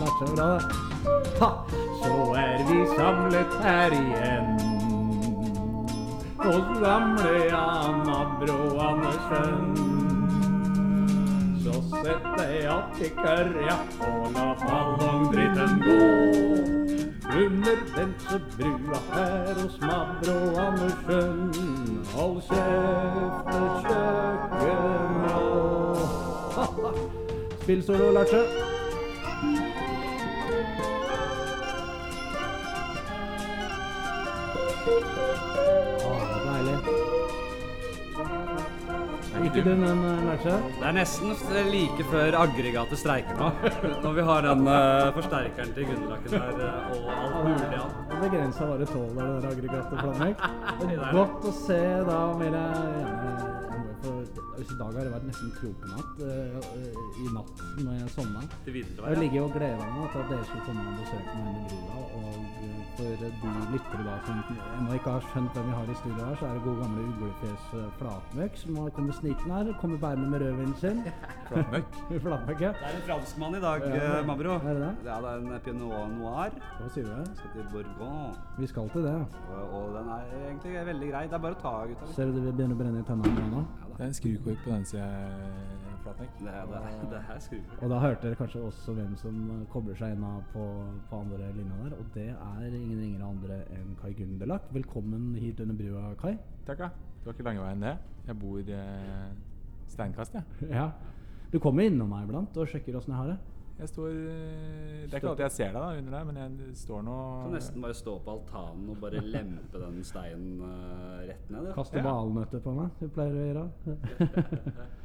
lært seg bra. Ha! Så er vi samlet her igjen. Hos gamle Jan Abro Andersen. Så sett deg att i kørja og la ballongdritten gå. Under Bensebrua her hos Mabro Andersen. Hold kjeft kjøkken og Spill solo, Larche. Å, deilig. Ikke du den, eh, Larche? Det er nesten like før aggregatet streiker nå. Når vi har den eh, forsterkeren til Gunderlaken der eh, og alt mulig annet. Begrensa bare tåler, det der aggregatet Flammek. Det er godt å se da mer gjerne I dag har det vært nesten krokenatt uh, i natt når jeg sovna. Jeg ligger og gleder meg til at dere skulle komme og besøke meg under brua. Og eh, for de lyttere da som ennå ikke har skjønt hvem vi har i studio her, så er det gode gamle uglefjes eh, Flatmøkk som har kommet snikende her. Kommer bærende med rødvinen sin. Flatmøkk. Flatmøkk, ja. Det er en franskmann i dag, Ja, eh, Mabro. er det det? Ja, det er en Pinot Noir. Hva sier du? Skal til Bourgogne. Vi skal til det. Og, og den er egentlig veldig grei. Det er bare å ta, gutta. Ser du det begynner å brenne i tennene nå? Det er en skrukork på den sida, Flatek. Det, er- det, er- det er skrukork. Og da hørte dere kanskje også hvem som kobler seg inn på, på andre linja der. Og det er ingen ringere andre enn Kai Gunderlach. Velkommen hit under brua, Kai. Takk, ja. Det var ikke lange veien, det. Jeg bor eh, steinkast, jeg. Ja. Du kommer innom meg iblant og sjekker åssen jeg har det. Jeg står eh, Det er ikke alltid jeg ser deg da under der, men jeg står nå Kan nesten bare stå på altanen og bare lempe den steinen uh, rett ned. du. Kaste Ja. på meg, du pleier å gjøre.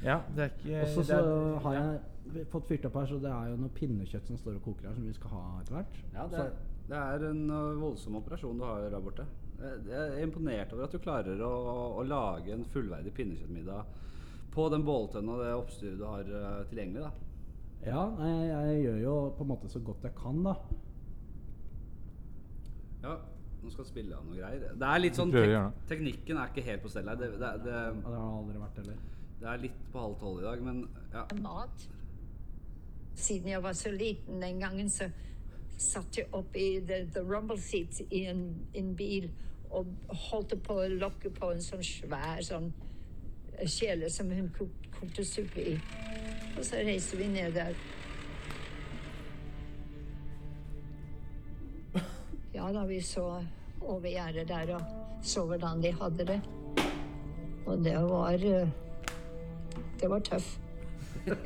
Ja, det er ikke Og så har jeg fått fyrt opp her, så det er jo noe pinnekjøtt som står og koker her, som vi skal ha etter hvert. Ja, det er, det er en uh, voldsom operasjon du har der borte. Jeg jeg er imponert over at du klarer å, å lage en fullverdig pinnekjøttmiddag på den båltønna og det oppstyret du har uh, tilgjengelig. da. Ja, nei, jeg gjør jo på en måte så godt jeg kan, da. Ja, nå skal jeg spille av noe greier. Det er litt sånn tek. Teknikken er ikke helt på stell her. Det, det, det, Ja, det har det aldri vært heller. det er litt på halv tolv i dag, men ja. mat. Siden jeg var så liten den gangen, så satt jeg opp i the, the rumble seats i en, en bil og holdt på å lokke på en sånn svær sånn kjele som hun kok, kokte suppe i. Og så reiser vi ned der. Ja da, vi så over gjerdet der og så hvordan de hadde det. Og det var eh, Det var tøff. Det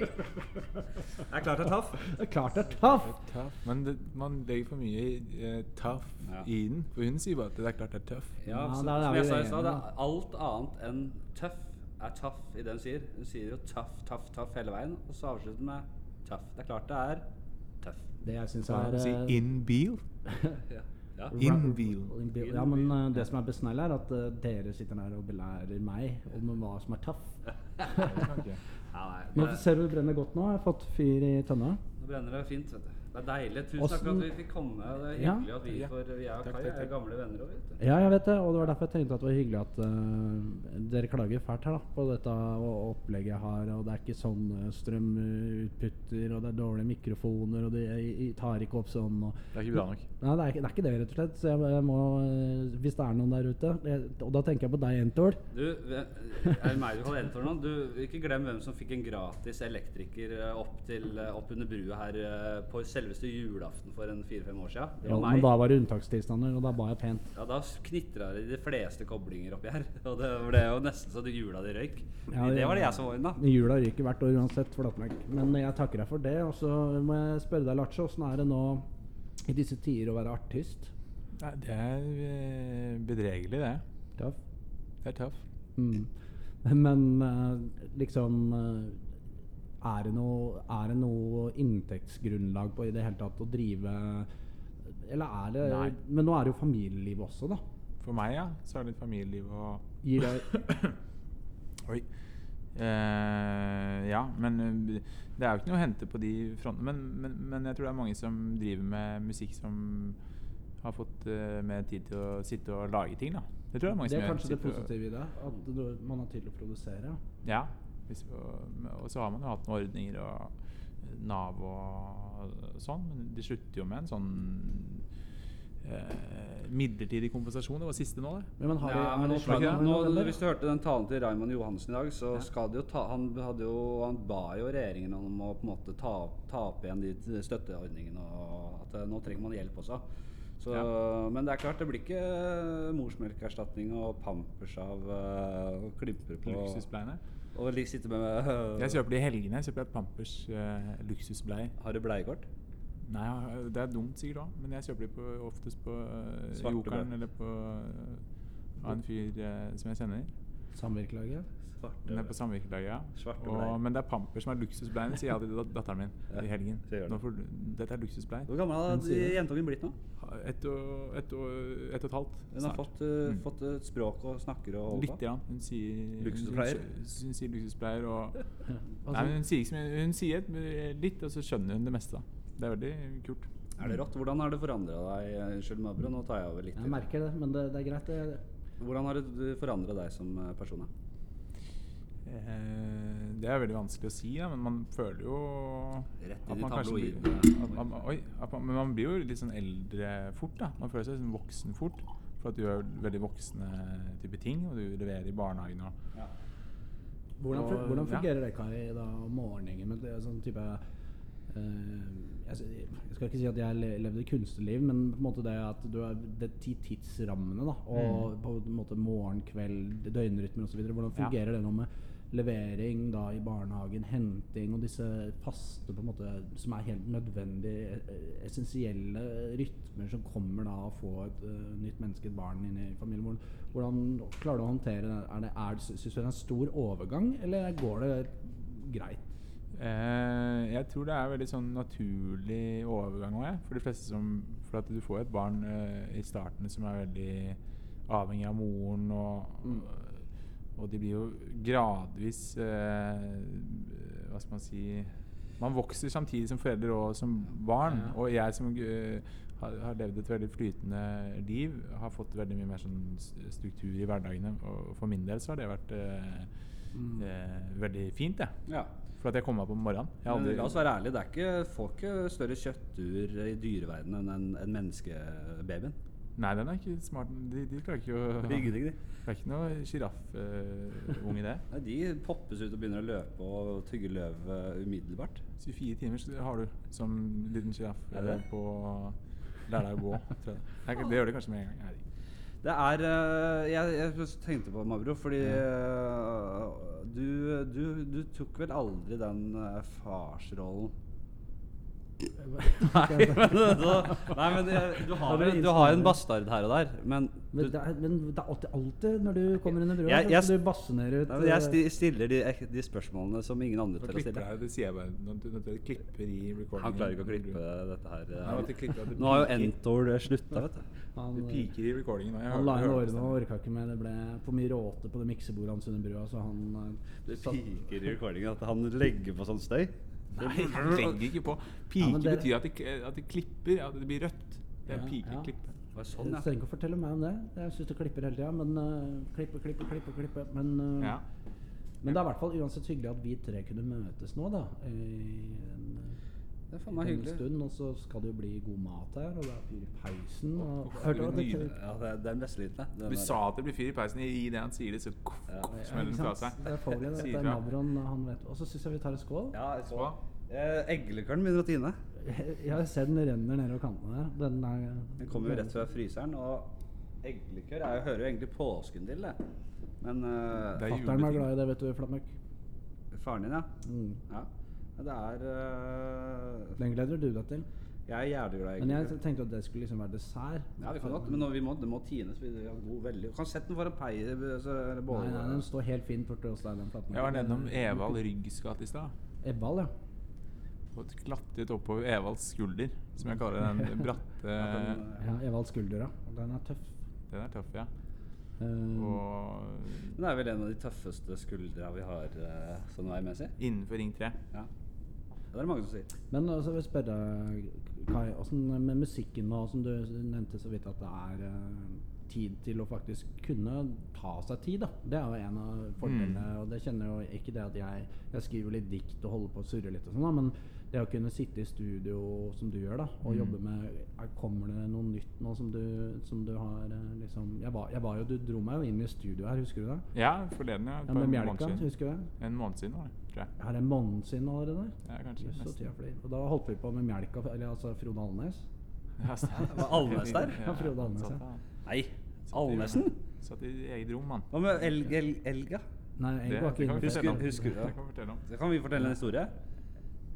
er klart det er tøff. Det er klart det er tøff! Tough. Men det, man legger for mye eh, tøff Ja. i den. For hun sier bare at det er klart det er tøff. Ja, Ja, så, er som jeg sa i stad, det er alt annet enn tøff er tøff i det hun sier. Hun sier jo tøff, tøff, tøff hele veien, og så avslutter hun med tøff. Det er klart det er tøff. Det jeg syns er si eh, in bil. Ja. ja. In bil. Ja, men uh, det som er besnell, er at uh, dere sitter der og belærer meg om hva som er tøff. Ja, nei, Nå ser du det brenner godt nå. Jeg har fått fyr i tønna. nå brenner det fint, vet du. Det er deilig. Tusen takk for at vi fikk komme. Det er Ja. at vi Ja. får Vi er Takk, Kai, takk, er gamle venner òg, vet du. Ja, jeg vet det, og det var derfor jeg tenkte at det var hyggelig at uh, dere klager fælt her da, på dette og opplegget jeg har. Og det er ikke sånn uh, strømutputter, og det er dårlige mikrofoner, og jeg tar ikke opp sånn. Og, Det er ikke bra nok. Nei, det er, ikke, det er ikke det, rett og slett. Så jeg, jeg må, eh, hvis det er noen der ute jeg, Og da tenker jeg på deg, Entol. Du, er det meg du kaller Entol nå? Du, ikke glem hvem som fikk en gratis elektriker eh, opp, til, eh, opp under brua her på på selveste julaften for en fire-fem år siden. Det Ja, men da var det unntakstilstander, og da ba jeg pent. Ja, da knitra det i de fleste koblinger oppi her. Og det ble jo nesten så det jula de røyk. Ja, det det- var det jeg som var unna. Jula ryker hvert år uansett, flatmelk. Men jeg takker deg for det. Og så må jeg spørre deg, Lache, åssen er det nå i disse tider å være artist? Nei, det er eh, bedregelig, det. Tøff? Det er tøff. Mm. Men eh, liksom eh, er, det noe, er det noe inntektsgrunnlag på i det hele tatt å drive Eller er det Nei. Men nå er det jo familieliv også, da. For meg, ja, så er det litt familieliv og Gir det Oi. Uh, ja, men eh, det er jo ikke noe å hente på de frontene. Men, men, men jeg tror det er mange som driver med musikk som har fått uh, mer tid til å sitte og lage ting. da. Det tror jeg mange Det som er gjør. kanskje det positive i det. At man har tid til å produsere. Ja. Hvis, og, og så har man jo hatt noen ordninger og Nav og sånn. Men de slutter jo med en sånn eh, midlertidig kompensasjon. Det var siste nå, det. Men, har Ja, har men de nå, det? nå, hvis du hørte den talen til Raymond Johansen i dag, så Ja. skal det jo ta Han, hadde jo, han ba jo regjeringen om å på en måte ta, ta opp igjen de støtteordningene, og at eh, nå trenger man hjelp også. Så, Men det er klart, det blir ikke morsmelkerstatning og pampers av uh, klimper på Luksusbleiene. Og sitte med øh, Jeg kjøper det i helgene. Jeg kjøper Pampers uh, luksusblei Har du bleiekort? Nei, det er dumt sikkert òg, men jeg kjøper de på, oftest på uh, Jokeren eller på uh, en fyr uh, som jeg kjenner. Samvirkelaget? Den er på samvirkelaget, ja. Og, men det er Pampers som er luksusbleiene, sier jeg til datteren min Ja, i helgen. Nå får, dette er luksusbleier. Hvor gammel har det. jentungen blitt nå? Ett og, et og, et og et halvt. Hun har fått, uh, Mm. fått et språk og snakker og holder Litt, ja, grann. Hun sier Luksuspleier? Hun, hun, hun sier luksuspleier og Nei, hun sier ikke. Hun sier litt, og så skjønner hun det meste. Det er veldig kult. Er det rått? Hvordan har det forandra deg? Unnskyld, Mabro, nå tar jeg over litt. jeg merker det, men det, det er greit. Det, Hvordan har det forandra deg som eh, person? Eh, det er veldig vanskelig å si, da, men man føler jo Rett i man blir- tabloidene. at man- Oi, at man, men man blir jo litt sånn eldre fort. da Man føler seg sånn voksen fort. For at du gjør veldig voksne type ting, og du leverer i barnehagen og Ja. hvordan, Og- hvordan ja. fungerer det, Kai, da, om morgenen? Med det, er sånn type Uh, jeg, jeg skal ikke si at jeg levde kunstnerliv, men på en måte det at du er de tidsrammene, da, og på en måte morgen, kveld, døgnrytmer osv. Hvordan fungerer Ja. fungerer det nå med levering da i barnehagen, henting og disse faste på en måte som er helt nødvendige, eh, essensielle rytmer som kommer da å få et uh, nytt menneske, et barn, inn i familien? Hvordan, klarer du å håndtere det? Er det, er, synes du det er en stor overgang, eller går det greit? Eh, jeg tror det er veldig sånn naturlig overgang òg, for de fleste som For at du får et barn eh, i starten som er veldig avhengig av moren, og, Mm. Og de blir jo gradvis eh, Hva skal man si Man vokser samtidig som forelder og som barn. Ja. Og jeg som uh, har, har levd et veldig flytende liv, har fått veldig mye mer sånn struktur i hverdagene. Og for min del så har det vært eh, Mm. eh, veldig fint, det. Ja. For at jeg kom meg opp om morgenen. Aldri, la oss være ærlige, det er ikke, får ikke større kjøttur i dyreverdenen enn en, en menneskebabyen. Nei, den er ikke smart. De, de klarer ikke å er de. Det er ikke noe sjiraffunge, det. Nei, De poppes ut og begynner å løpe og tygge løv eh, umiddelbart. 24 timer har du som liten sjiraff eh, på Lær deg å gå, tror jeg. Det, det gjør de kanskje med en gang. Ikke. Det er eh, jeg, jeg tenkte på Mabro, fordi eh, du, du, du tok vel aldri den eh, farsrollen? Nei, men, da, nei, men eh, du, har, du har en bastard her og der. Men, Men du, det er, men det er alltid, alltid når du kommer under brua, Jeg- så jeg- du basunerer ut nei, jeg eh, stiller de, de spørsmålene som ingen andre tør å stille. jeg, det sier jeg bare når du, når du klipper i recordingen. Han klarer ikke å klippe dette her. eh. Nei, klipper, Nå har jo. Entor slutta, vet du. han, Det eh, piker i recordingen. nå. Han la inn årene og orka ikke mer. Det ble for mye råte på det miksebordet hans under brua, så han eh, Det piker i recordingen at han legger på sånn støy. Nei, jeg legger ikke på. Ja, Pike det- betyr at det, at det klipper, at det blir rødt. Det er Ja, pike, ja. Du Det sånn, ja. trenger ikke å fortelle meg om det. Jeg syns du klipper hele tida. Men uh, klippe, klippe, klippe. klippe Men, uh, Ja. men det er i hvert fall uansett hyggelig at vi tre kunne møtes nå, da. I en, Det er faen en meg hyggelig. stund. Og så skal det jo bli god mat her, og det er fyr i peisen. Og, du at det- nydelig. Ja, det er, det er den beste lyden, det. Vi sa at det blir fyr i peisen. I det han sier det, så smeller ikke fra seg. Det er Foley, det. Det er. Mavron, han vet Og så syns jeg vi tar en skål. Ja, jeg. Skål. Eh, Eggeløkkeren begynner å tine. Ja, jeg ser den renner nedover kantene der. Den, er, Den kommer jo rett fra fryseren. Og eggelikør er hører jo egentlig påsken til, det. Men uh, Det er Fatter'n var glad i det, vet du, Flamøk. faren din, ja. Mm. ja. Det er uh, Den gleder du deg til. Jeg er jævlig glad i Men jeg tenkte at det skulle liksom være dessert. Ja, vi kan godt, men vi må, det må tines. Vi har god, veldig. Du kan sette den foran pei... Altså, Nei, nei, den står helt fint borte hos deg, den. Jeg var nedom Evald Ryggs gate i stad. Evald, ja. Og klatret oppover Evalds skulder, som jeg kaller den bratte Ja, den, ja Evalds skulder, ja. Den er tøff. Den er tøff, ja. Eh, Og Den er vel en av de tøffeste skuldra vi har uh, sånn veimessig. innenfor Ring 3. Ja. Det er det mange som sier. Men altså, jeg vil spørre Kai, åssen med musikken nå, som du nevnte så vidt at det er eh, tid til å faktisk kunne ta seg tid, da. Det er jo en av fordelene, Mm. og det kjenner jo ikke det at jeg Jeg skriver litt dikt og holder på å surre litt og sånn, da, men det å kunne sitte i studio som du gjør, da, og Mm. jobbe med er- Kommer det noe nytt nå som du, som du har eh, liksom jeg var, jeg var jo, Du dro meg jo inn i studio her, husker du det? Ja, forleden, ja. Ja, Med Mjelka, husker du det? En måned siden, var det, tror jeg. Er det en måned siden allerede? Ja, kanskje. Flyr. Og da holdt vi på med Mjelka, eller altså Frode Alnes. Ja. Var Alnes der? Ja, Frode Alnes, ja. Nei, Alnesen? Satt i eget rom, mann. Hva med elg, elg, elga? Nei, Det, var kan ikke inne Husker- det? Kan vi fortelle en historie. Eller skal du fortelle?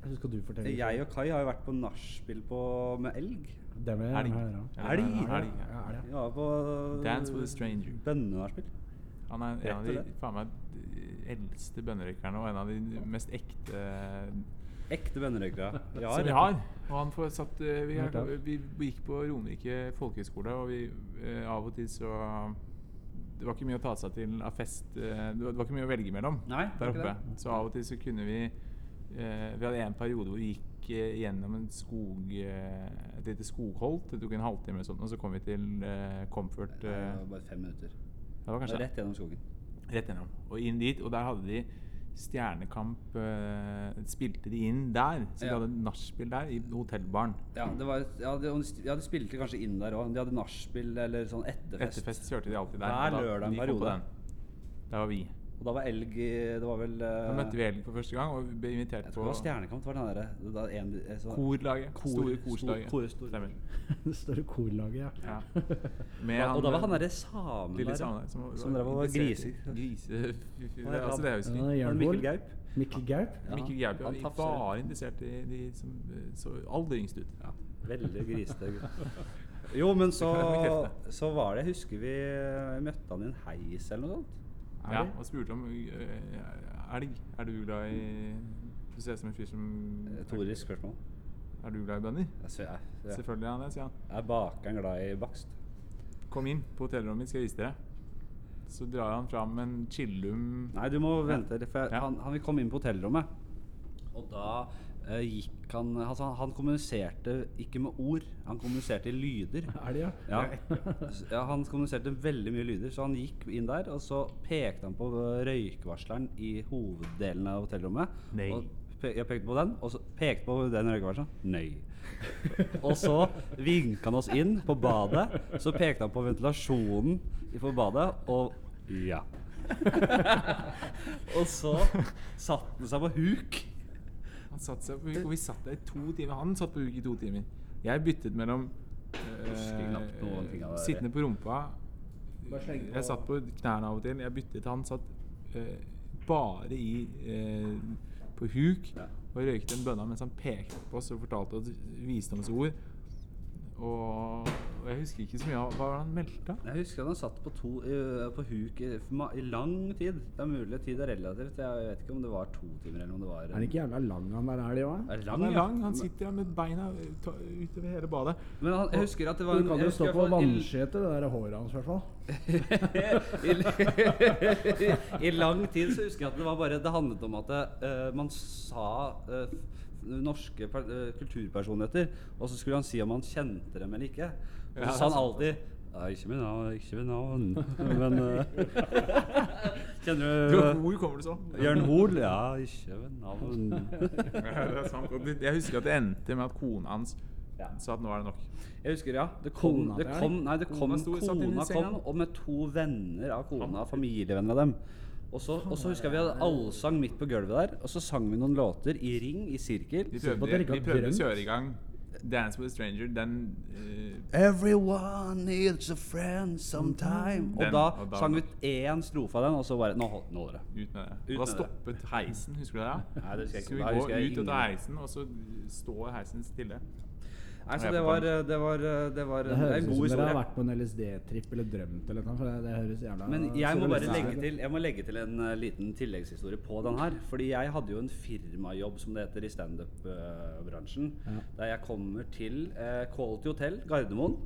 Jeg og Kai har jo vært på nachspiel med elg. Det med, elg. Elg. Elg? Elg, Ja, på Dance with a stranger. bønnenachspiel. Han er en av de faen meg eldste bønnerøykerne og en av de mest ekte Ekte bønnerøykere. Ja, som vi har. Og han får satt eh, vi, er, vi, gikk på Romerike folkehøgskole, og vi eh, av og til så Det var ikke mye å ta seg til av fest. eh, det, var, ikke mye å velge mellom Nei, der oppe. Så av og til så kunne vi eh, Vi hadde en periode hvor vi gikk eh, gjennom en skog eh, et lite skogholt. Det tok en halvtime, og sånt, og så kom vi til eh, Comfort. Eh, det var bare fem minutter. det var kanskje Rett gjennom skogen. Rett gjennom. Og inn dit. Og der hadde de Stjernekamp uh, Spilte de inn der. Så de Ja. hadde nachspiel der, i hotellbaren. Ja, det var, ja, de, ja, de spilte kanskje inn der òg. De hadde nachspiel eller sånn etterfest. Etterfest kjørte de alltid der. Hver lørdag en periode. Der var vi. Og da var elg Det var vel Da eh, møtte vi Elg for første gang og ble invitert Jeg på det var Stjernekamp. Var den der, da en- eh, sånn- korlaget. Kor- store korslaget. kor- stor- Stemmer. Det store korlaget, ja. Ja. Med Og, og da var han eh, derre samen der. ja. som, Som drev og griser. Grise... Er altså det jeg husker. Ja. Mikkel Gaup? Mikkel Gaup? Ja, Mikkel Gaup han var bare interessert i de som eh, så aller yngst ut. Ja, veldig grisete gutt. Jo, men så, så var det Jeg husker vi eh, møtte han i en heis eller noe sånt. Ja, og spurte om uh, elg. Er du glad i Du ser ut som en fyr som Retorisk spørsmål. Er du glad i bønner? Ja, jeg, jeg, Selvfølgelig er han det, sier han. er bakeren glad i bakst? Kom inn på hotellrommet mitt, skal jeg vise dere. Så drar han fram en chillum Nei, du må vente. For jeg, Ja. han, han komme inn på hotellrommet, og da eh, gikk han altså, han- Han kommuniserte ikke med ord, han kommuniserte i lyder. Er det, ja? Ja. ja, Han kommuniserte veldig mye lyder, så han gikk inn der, og så pekte han på røykvarsleren i hoveddelen av hotellrommet. Nei. Og pe jeg pekte på den, og så pekte på den røykvarsleren. Nei. og så vinka han oss inn på badet. Så pekte han på ventilasjonen på badet, og ja. og så satte han seg på huk. Han satt seg på og vi satt der i to timer. Han satt på huk i to timer. Jeg byttet mellom øh, sittende på rumpa Jeg satt på knærne av og til. Jeg byttet. Han satt øh, bare i øh, på huk og røykte en bønna mens han pekte på oss og fortalte oss visdomsord. Og, og jeg husker ikke så mye av hva han meldte. Jeg husker at han satt på, to, på huk i, i lang tid. Det er mulig tid er relativt. Jeg vet ikke om det var to timer eller om det var Er han ikke jævla lang, han der, er det òg? Han er lang. Han sitter der med beina utover hele badet. Men han, jeg husker at det var Du kan jo stå på vannskjetet, det der håret hans i hvert fall. I, I lang tid så husker jeg at det var bare Det handlet om at uh, man sa eh, norske per, eh, kulturpersonligheter, og så skulle han si om han kjente dem eller ikke. Og så Ja, sa han alltid Nei, ikke med navn, ikke med navn. Men uh, Kjenner Du, du hvor kommer du så? Jørn Hoel? Ja, ikke med navn. Det er sant. Og Jeg husker at det endte med at kona hans Ja. sa at nå er det nok. Jeg husker, ja. Det kom, Kona det kom, nei, det kom Kona sto- Kona kom, og med to venner av kona, familievenner av dem. Og så, og så husker jeg vi hadde allsang midt på gulvet der, og så sang vi noen låter i ring, i sirkel. Vi prøvde, vi å kjøre i gang Dance with a Stranger. Den uh, Everyone needs a friend sometime. Og Den- da og da- sang vi én strofe av den, og så bare Nå holdt nå holder det. ut med det. Ut Og da stoppet heisen, husker du det? Ja? Nei, det husker jeg ikke. Skulle Da vi gå ut av heisen, og så står heisen stille. Nei, så Jeg det var, det var, det var Det det høres ut som dere har vært på en LSD-tripp eller drømt eller noe. For det, det høres jævla Men jeg må bare legge til, jeg må legge til en eh, liten tilleggshistorie på den her. Fordi jeg hadde jo en firmajobb, som det heter i standup-bransjen. Ja. Der jeg kommer til eh, Quality Hotel Gardermoen.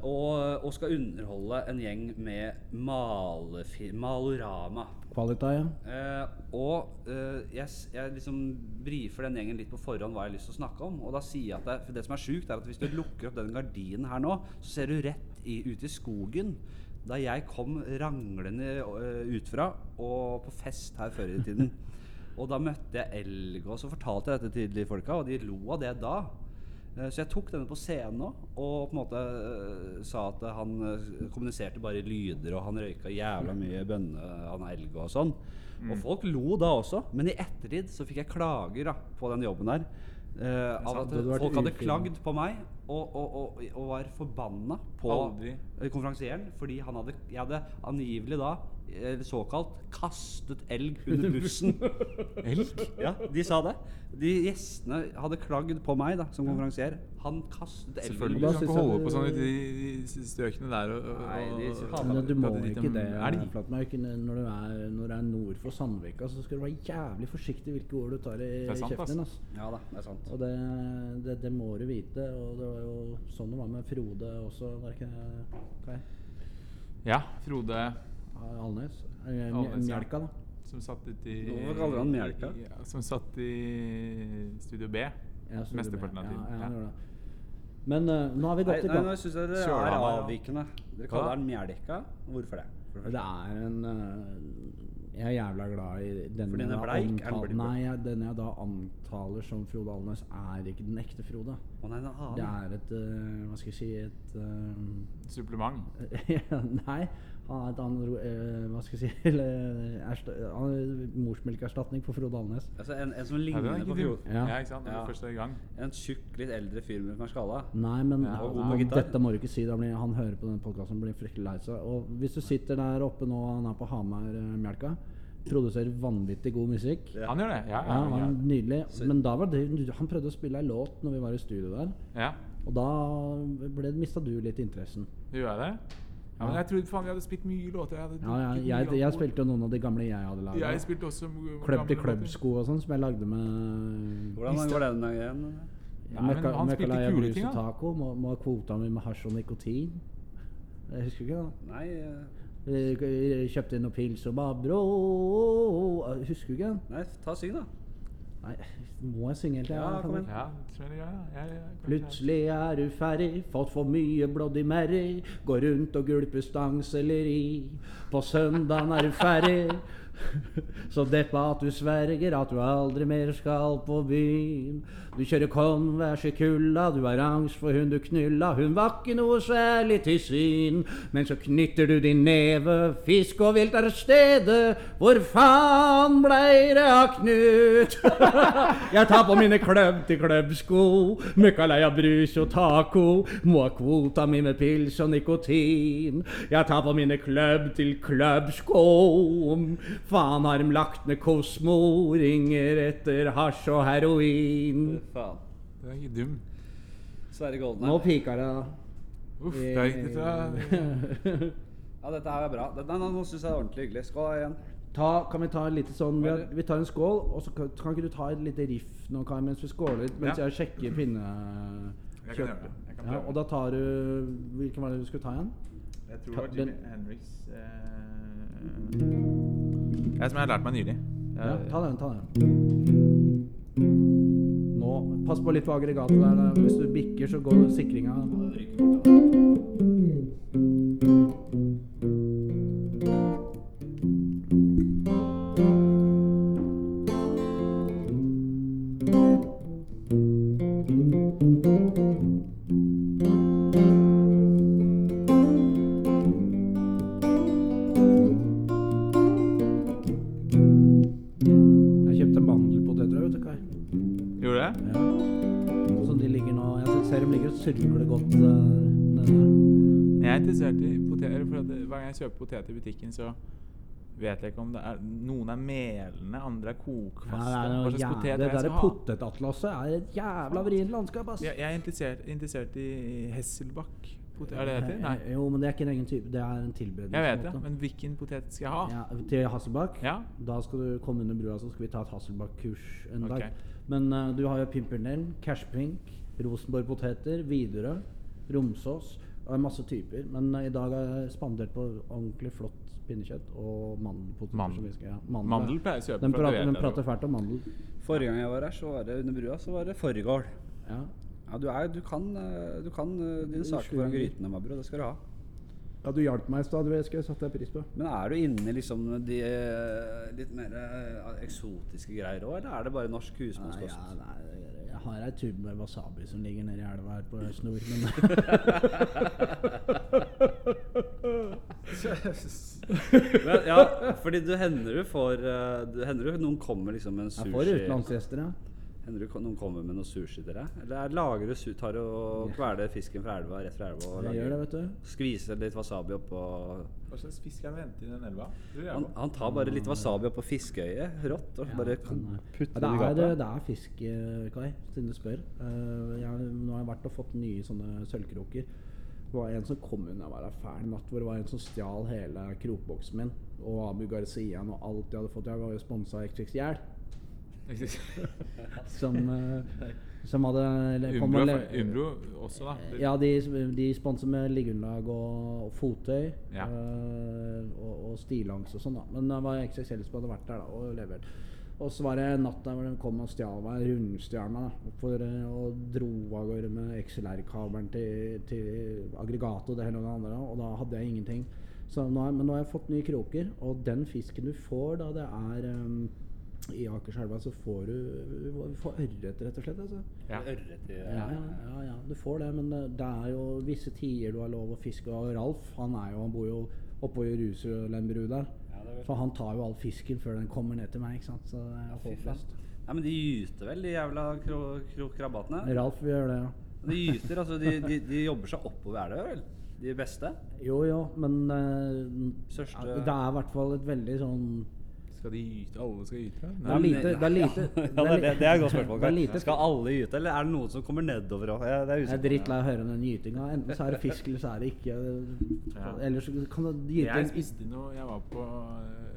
Og, og skal underholde en gjeng med malefir, Malorama. Qualita, ja. Eh, og eh, jeg, jeg liksom brifer den gjengen litt på forhånd hva jeg har lyst til å snakke om. Og da sier jeg at det, for det som er sjukt, er at hvis du lukker opp den gardinen her nå, så ser du rett i, ut i skogen. Da jeg kom ranglende uh, utfra og på fest her før i tiden. Og da møtte jeg Elg, og så fortalte jeg dette til de folka, og de lo av det da. Eh, Så jeg tok denne på scenen og på en måte eh, sa at han eh, kommuniserte bare i lyder, og han røyka jævla mye bønne, han Elg og sånn. Og folk lo da også, men i ettertid så fikk jeg klager da, på den jobben der. Uh, av at folk hadde klagd på meg og, og, og, og var forbanna på Aldri. konferansieren fordi han hadde, jeg hadde angivelig da, såkalt, kastet elg under bussen. elg? Ja, de sa det. De gjestene hadde klagd på meg da, som konferansier. Han kastet elg Selvfølgelig. Du kan ikke holde på sånn i de strøkene der og, og, Nei, de Men du må ikke det. Flatmark. Når du er, når du er nord for Sandvika, så skal du være jævlig forsiktig hvilke ord du tar i sant, kjeften din. ass. Ja da, det er sant. Og det, det, det må du vite. Og det var jo sånn det var med Frode også, var ikke det? Ja, Frode Alnes? Alnes. Mjelka, da. som satt ute i Hva kaller han Mjelka? Ja, som satt i Studio B. Ja, Mesteparten av tiden. Ja, ja. Men uh, nå har vi Nei, gått i nei, gang. nå syns jeg det er avvikende. Dere kaller den Mjelka. Hvorfor det? Det er en uh, Jeg er jævla glad i den Fordi den er bleik? Er den bleik? Nei, jeg, den jeg da antaler som Frode Alnes, er ikke den ekte Frode. Å nei. Det er et uh, Hva skal jeg si Et uh, Supplement. Nei, han er et annet eh, Hva skal jeg si er Morsmelkerstatning for Frode Alnes. Altså en, en som ligner er på. Frode. Ja. Ja, ikke sant? Ja. du først i gang. En tjukk, litt eldre fyr med skalla. Nei, men Ja, han, og dette må du ikke si. Da blir han hører på denne podkasten blir fryktelig lei seg. Og hvis du sitter der oppe nå, han er på Hamar-melka, produserer vanvittig god musikk. Han gjør det? Ja, Ja, ja. han ja. er Nydelig. Men da var det, han prøvde å spille ei låt når vi var i studio der. ja. Og da mista du litt interessen. Gjorde jeg det? Ja, men jeg trodde faen vi hadde spilt mye låter. Jeg, hadde Ja, ja, jeg, mye jeg spilte jo noen av de gamle jeg hadde laga. Jeg spilte også gamle Klubb til klubb-sko og sånn, som jeg lagde med Hvordan går den igjen? Nei, men Møkka- han spilte kule ting, da. taco. Må, må ha kvota mi med hasj og nikotin. Jeg husker ikke det. Nei, uh... Kjøpte inn kjøpte noe pils og bare bro Husker du ikke nei ta syng, da. Nei, må jeg synge helt til? Ja, kom igjen. Ja, jeg, ja, ja, ja, ja, kanskje. Plutselig er du ferdig, fått for mye Bloody Mary. Går rundt og gulper stangselleri. På søndagen er du ferdig. Så deppa at du sverger at du aldri mer skal på byen. Du kjører Converse i kulda, du har angst for hun du knulla. Hun var ikke noe særlig til syn. Men så knytter du din neve, fisk og vilt er stedet. Hvor faen blei det av Knut? Jeg tar på mine kløbb til klubbsko, møkkaleia brus og taco. Må ha kvota mi med pils og nikotin. Jeg tar på mine klubb til klubbsko. Faen har dem lagt ned Kosmo, ringer etter hasj og heroin. Faen. Det er ikke dum. Sverre Nå Golden her. piker det. Uff, det er ikke dette Ja, dette her er bra. Dette, nå nå syns jeg det er ordentlig hyggelig. Skål igjen. Ta, kan vi ta et lite sånn vi, har, vi tar en skål, og så kan, kan ikke du ta et lite riff nå, Kai, mens vi skåler litt, mens Ja. jeg sjekker pinne... Jeg kan gjøre det. Jeg kan Ja, og da tar du Hvilken var det du skulle ta igjen? Jeg tror Ta- det var Jimi Henriks. Hendrix eh, Jeg som jeg har lært meg nylig. Ja, ta den, ta den. Pass på litt på aggregatet der. Hvis du bikker, så går sikringa jeg kjøper poteter i butikken, så vet jeg ikke om det er Noen er melende, andre er Ja, kokfaste. det er Hva noe slags jæv- poteter det der potetatlaset er et jævla vrient landskap, ass. Jeg, jeg er interessert, interessert i Hesselbakk. Er det det heter? Eh, Jo, men det er ikke en egen type. Det er en tilberedning. Jeg vet det, men hvilken potet skal jeg ha? ja, Til Hasselbakk? Ja. Da skal du komme under brua, så skal vi ta et Hasselbakk-kurs en okay. dag. Men uh, du har jo Pimpernell, Cashpink, Rosenborg-poteter, Widerøe, Romsås. Det er masse typer. Men eh, i dag har jeg spandert på ordentlig flott pinnekjøtt og mandelpoteter. Mandel. som vi skal- ja, Mandel pleier jeg å kjøpe. Den prater, vet den prater fælt om mandel. Forrige gang jeg var her, så var det under brua, så var det fårikål. Ja. Ja, du, er, du kan, eh, du kan eh, dine saker foran grytene, Mabro. Det skal du ha. Ja, du hjalp meg i stad, det skulle jeg satt deg pris på. Men er du inne i liksom de litt mer eksotiske greier òg, eller er det bare norsk Nei, husmannskost? ja, nei, jeg har ei tube med wasabi som ligger nedi elva her på snor, men Men, ja, fordi du hender du får eh, du Hender du noen kommer liksom med en jeg får sushi utenlandsgjester, ja. Hender du noen kommer med noe sushi til deg? Eller er- lager du tar og kveler fisken fra elva rett fra elva? og gjør det, vet du. Skviser litt wasabi oppå Hva slags fisk er det å hente i den elva? Han, han tar bare litt wasabi oppå fiskeøyet, rått, og Ja, bare putter det i det, gapet. det er fisk, eh, Kai, siden du spør. Uh, jeg, nå har jeg vært og fått nye sånne sølvkroker. Det var en som kom unna være fæl natt, hvor det var en som stjal hele krokboksen min. Og Abu Garcian og alt jeg hadde fått. Jeg var jo sponsa av XXL. Som, eh, som hadde eller kom Umbro, og le- Umbro også, da. Ja, de, de sponser med liggeunderlag og, og fottøy. Ja. eh, og, og stillongs og sånn, da. Men det var XXL som hadde vært der da, og levert. Og så var det en natt der hvor de kom og stjal meg, rundstjerna, da. For, eh, og dro av gårde med XLR-kabelen til, til aggregatet og det hele og det andre. Og da hadde jeg ingenting. Så nå, har- men nå har jeg fått nye kroker, og den fisken du får da det er um, i Akerselva, så får du, du får ørret, rett og slett. altså. Ja. Ørret Ja, ja, ja, ja, du får det, men det, det er jo visse tider du har lov å fiske. Og Ralf han, er jo, han bor jo oppå i Ruselemberud der. Ja, Så han tar jo all fisken før den kommer ned til meg. ikke sant? Så det er håpløst. Nei, men de gyter vel, de jævla kro kro krabbatene? Ralf gjør det, ja. De gyter, altså. De, de, de jobber seg oppover, elva, vel? De beste? Jo, jo, men uh, Største- ja, det er i hvert fall et veldig sånn Skal de yte? Alle skal gyte? Det er lite, det er lite Ja, det, er, det, det er et godt spørsmål. Det Skal alle yte, eller er det noen som kommer nedover òg? Jeg er drittlei av å høre den gytinga. Enten så er det fisk, eller så er det ikke. Ja. Eller så kan det Jeg spiste noe Jeg var på øh,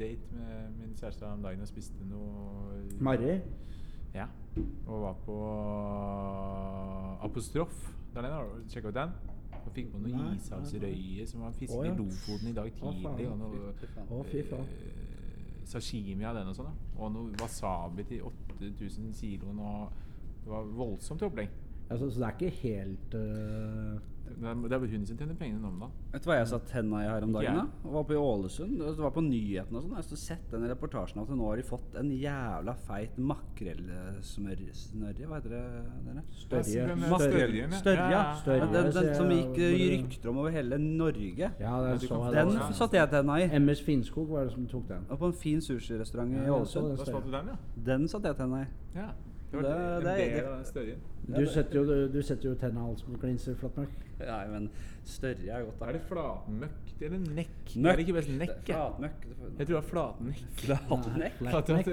date med min kjæreste om dagen og spiste noe Marry. Ja. Og var på Apostrof der nede. Har du sjekka ut den? Og fikk på noe Nei, ishavsrøye som var fisket ja. i Lofoten i dag tidlig. Å, fy faen. Sashimi av den og sånn. Og noe wasabi til 8000 kilo. Og det var voldsomt opplegg. Altså, så det er ikke helt eh, Det er, er hun som tjener pengene om dagen. Vet du hva jeg satt henda i her om dagen? da? Jeg var på i Ålesund. Det var på nyhetene og sånn. Jeg har sett den reportasjen at nå har de fått en jævla feit makrellsnørje. Hva heter det? Dere? Størje. Den. Størje, ja. Størje, Den, den, som gikk rykter om over hele Norge. Ja, det er så Den satt satte jeg tenna i. MS Finnskog var det som tok den. Og på en fin sushirestaurant i Ålesund. Den, ja? Den satte jeg tenna i. Det det, Det- det er- størjen. Du setter jo, du, du setter jo tenna alt som glinser, flatmøkk. Nei, men størje er godt. da. Er det flatmøkk eller nekk? Møkk. Er det ikke best nekk? ja? Flatmøkk. Jeg tror det var flatnekk. Flatnekk? Flatnekk.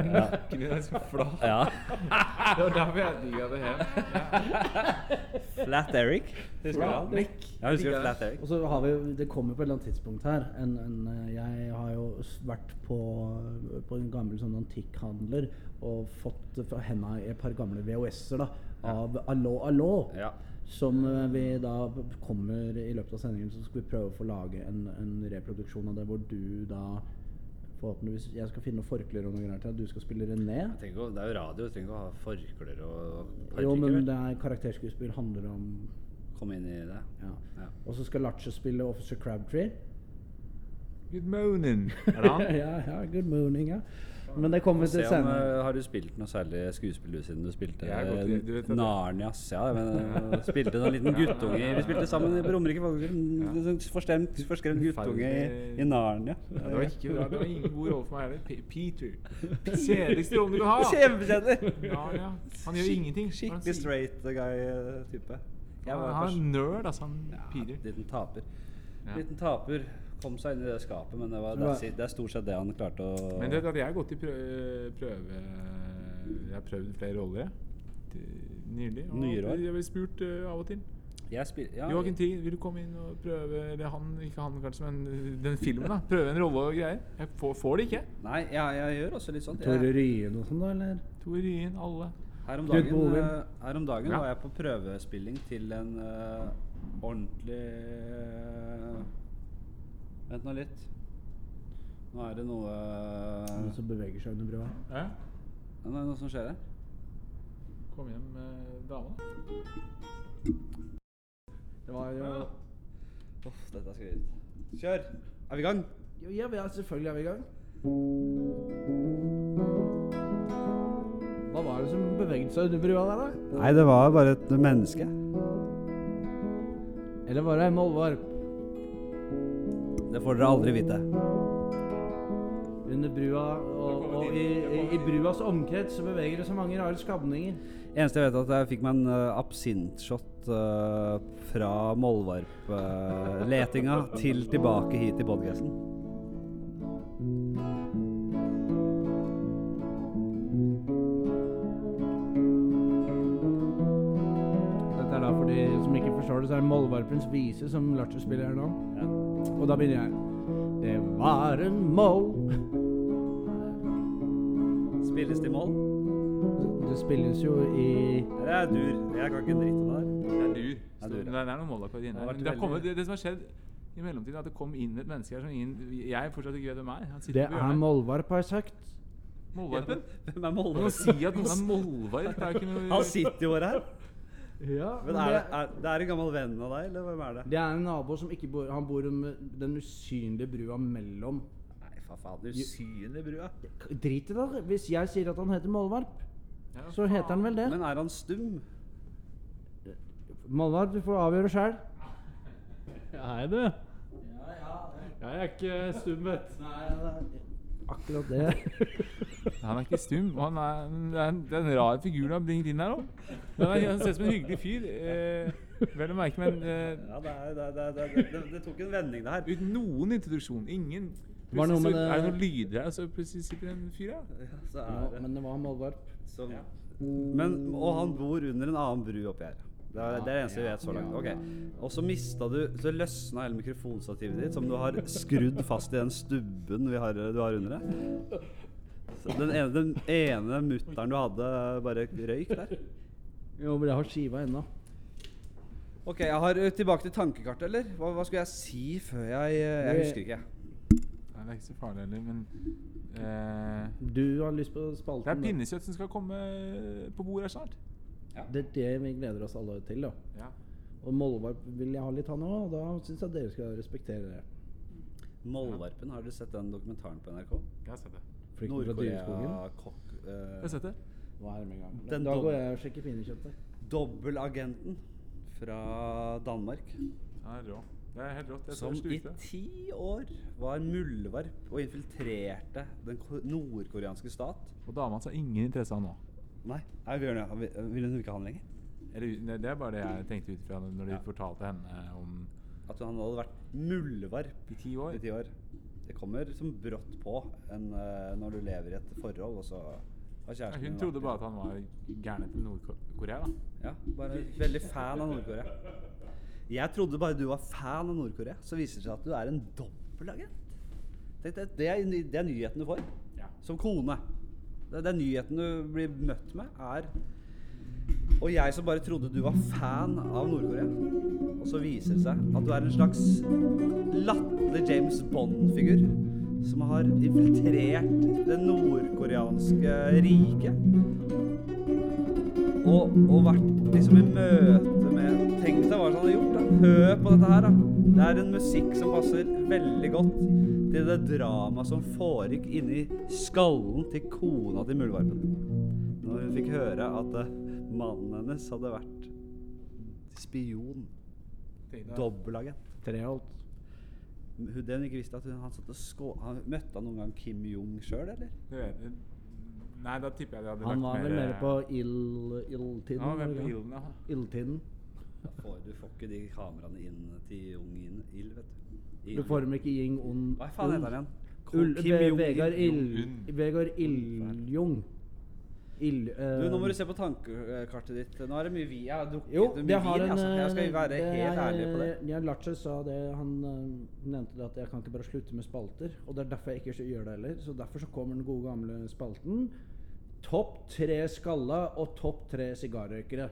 Nakken din er så flat. Ja. Det var derfor jeg digga det her. Flat Eric. Flatnekk. Ja, husker du Flat. Eric? Og så har vi Det kommer på et eller annet tidspunkt her en, en, eh, Jeg har jo vært på, på en gammel sånn antikkhandler og fått fra henda et par gamle VHS-er da av Allo Allo. Ja. Som eh, vi da kommer i løpet av sendingen, så skal vi prøve å få lage en, en reproduksjon av det hvor du da Forhåpentligvis Jeg skal finne noen forklær og noe greier til. at Du skal spille René. Det er jo radio, du trenger ikke å ha forklær og Jo, men det er karakterskuespill handler om Komme inn i det. Ja. Ja. Og så skal Lache spille Officer Crabtree. Good morning. Er det han? ja, ja, good morning, ja. Men det kommer vi til senere. eh, har du spilt noe særlig skuespill siden du spilte godt du Narnias? Ja, men eh, spilte en liten guttunge Vi spilte sammen på Romerike Forstemt, forskremt guttunge i, i Narnia. Ja, det var ikke bra. Det var ingen god rolle for meg heller. Peter. Kjedeligste rollen du kan ha! Kjempekjedelig! Ja, ja. Han gjør ingenting. Skikkelig straight guy-type. Han han er en nerd, altså. Han Ja, Peter. liten taper. Ja. Liten taper. Kom seg inn i det skapet, men det, var, det, er, det er stort sett det han klarte å Men det, jeg har gått i prøve, prøve Jeg har prøvd flere roller, Nylig. Og Nyere år? Jeg blir spurt uh, av og til. Spil, ja, Joakim Trier, vil du komme inn og prøve Eller han, ikke han kanskje, men den filmen, da. Prøve en rolle og greier. Jeg får, får det ikke. Nei, jeg, jeg gjør også litt sånt. Tore Ryen og sånn, da, eller? Tor Ryen, alle. her om dagen, eh, her om dagen Ja. var jeg på prøvespilling til en uh, ordentlig eh, Vent nå litt. Nå er det noe Noen som beveger seg under brua. Ja. Nå er det noe som skjer her. Kom hjem med dama. Det var jo Uff, dette er vi Kjør! Er vi i gang? Jo, ja, vi er selvfølgelig er vi i gang. Hva var det som beveget seg under brua der, da? Nei, det var bare et menneske. Eller var det en målvarp? Det får dere aldri vite. Under brua, og, og i, i, i bruas omkrets så beveger det så mange rare skabninger. Eneste jeg vet, at jeg fikk meg en uh, absintshot uh, fra Mollvarp-letinga til tilbake hit til podkasten. Dette er da for de som ikke forstår det, så er det Mollvarpens vise som Larcher spiller her nå. Ja. Og da begynner jeg. Det var en mo. Spilles det i moll? Det spilles jo i Det er dur. Jeg kan ikke en dritt om det her. Det er dur. Det er dur, det, er noen Det har her. Det, veldig- kommet, det, det som har skjedd i mellomtiden, er at det kom inn et menneske her som ingen Jeg fortsatt ikke vet hvem er. Det er Molvarp, har jeg sagt. Målvarpen? Hvem er Å si at noen er er jo ikke noe Han sitter jo her. Ja, Men er det, er, det er en gammel venn av deg, eller hvem er det? Det er en nabo som ikke bor Han bor med den usynlige brua mellom. Nei, for faen. Usynlige brua. Drit i det. Hvis jeg sier at han heter Målvarp, Ja, så heter han vel det. Men er han stum? Målvarp, du får avgjøre sjøl. Nei, du. Jeg er ikke stum, vet Akkurat det. Han er ikke stum. Han er, det, er en, det er en rar figur du har bringt inn her òg. Han ser ut som en hyggelig fyr. Eh, vel å merke, men eh, Ja, det, er, det, er- det, det, det, det tok en vending, det her. uten noen introduksjon. Ingen. Var det noe Plutselig med så er det noen lyder her, så plutselig sitter en fyr her. Ja, så er men det var Malvarp. som, men, Og han bor under en annen bru oppi her. Det er det, eneste vi vet så langt. Ok. Og så mista du Så løsna hele mikrofonstativet ditt, som du har skrudd fast i den stubben vi har, du har under det. Så den ene, den ene mutteren du hadde, bare røyk der. Jo, men jeg har skiva ennå. Ok, jeg har tilbake til tankekartet, eller? Hva, hva skulle jeg si før jeg eh, Jeg husker ikke. Nei, det er ikke så farlig heller, men eh, Du har lyst på spalten? Det er pinnekjøtt som skal komme på bordet her snart. Det er det vi gleder oss alle til. da. Ja. Og Mollvarp vil jeg ha litt, han òg. Og da syns jeg dere skal respektere det. Mollvarpen, har dere sett den dokumentaren på NRK? Jeg har sett det. Flykten fra dyreskogen. Nord-Korea-kokk Jeg har sett det. Hva er det med gang? Den da går jeg og sjekker pinnekjøttet. Dobbelagenten fra Danmark. Det er rå. Det er helt rått. Jeg Som i ti år var muldvarp og infiltrerte den nordkoreanske stat. Og dama hans har ingen interesse av nå. Nei, ja, vil vil hun ikke ha den lenger? Eller, det, er bare det jeg tenkte ut fra når de Ja. fortalte henne om At han hadde vært muldvarp i ti år. i ti år. Det kommer som brått på en, eh, når du lever i et forhold, og så har Ja, kjæresten hun trodde bare at han var gæren etter Nord-Korea. da. Ja, bare veldig fan av Nord-Korea. Jeg trodde bare du var fan av Nord-Korea. Så viser det seg at du er en dobbeltagent. Det er, det er nyheten du får Ja. som kone. Det, er nyheten du blir møtt med, er Og jeg som bare trodde du var fan av Nord-Korea. Og så viser det seg at du er en slags latterlig James Bond-figur som har infiltrert det nordkoreanske riket. Og, og vært liksom i møte med Tenk deg hva han hadde gjort. da Hør på dette her. da Det er en musikk som passer veldig godt til det dramaet som foregikk inni skallen til kona til muldvarpen. Når hun fikk høre at eh, mannen hennes hadde vært spion. Dobbelagent. Treholt. Hun- Det hun ikke visste, at hun, han satt og skå... Han, møtte han noen gang Kim Jong sjøl, eller? Det, vet, nei, da tipper jeg de hadde Han lagt var vel mer- mer på ild, ildtiden. Han var mer på ilden, ja. Ildtiden. Får, du får ikke de kameraene inn til Jung ild, Il, vet du. Du får dem ikke Ying Un Hva faen heter han igjen? Vegard Ild... Jong-un. Vegard Du, nå må du se på tankekartet ditt. Nå er det mye vi Jeg har drukket Jo, mye vin, en altså. Jeg skal eh, være det helt jeg, ærlig på det. Jan Larcher sa det. Han eh, nevnte det at jeg kan ikke bare slutte med spalter. Og det er derfor jeg ikke gjør det heller. Så derfor så kommer den gode gamle spalten. Topp tre skalla og topp tre sigarrøykere.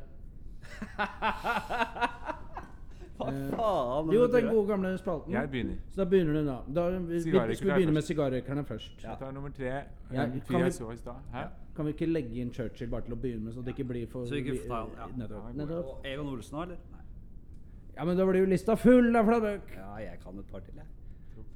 Hva Eh, faen? Jo, den gode gamle spalten. Jeg begynner. Så da begynner du, da. da vi, skal vi begynne med sigarrøykerne først? Ja. Jeg tar nummer tre. Ja, kan vi- jeg så i? Kan vi ikke legge inn Churchill bare til å begynne med, så det ikke blir for Så ikke for- ja. Nettopp. Ja. Og Egon Olsen òg, eller? Nei. Ja, men da blir jo lista full da, Flatbøk. Ja, jeg kan et par til, jeg.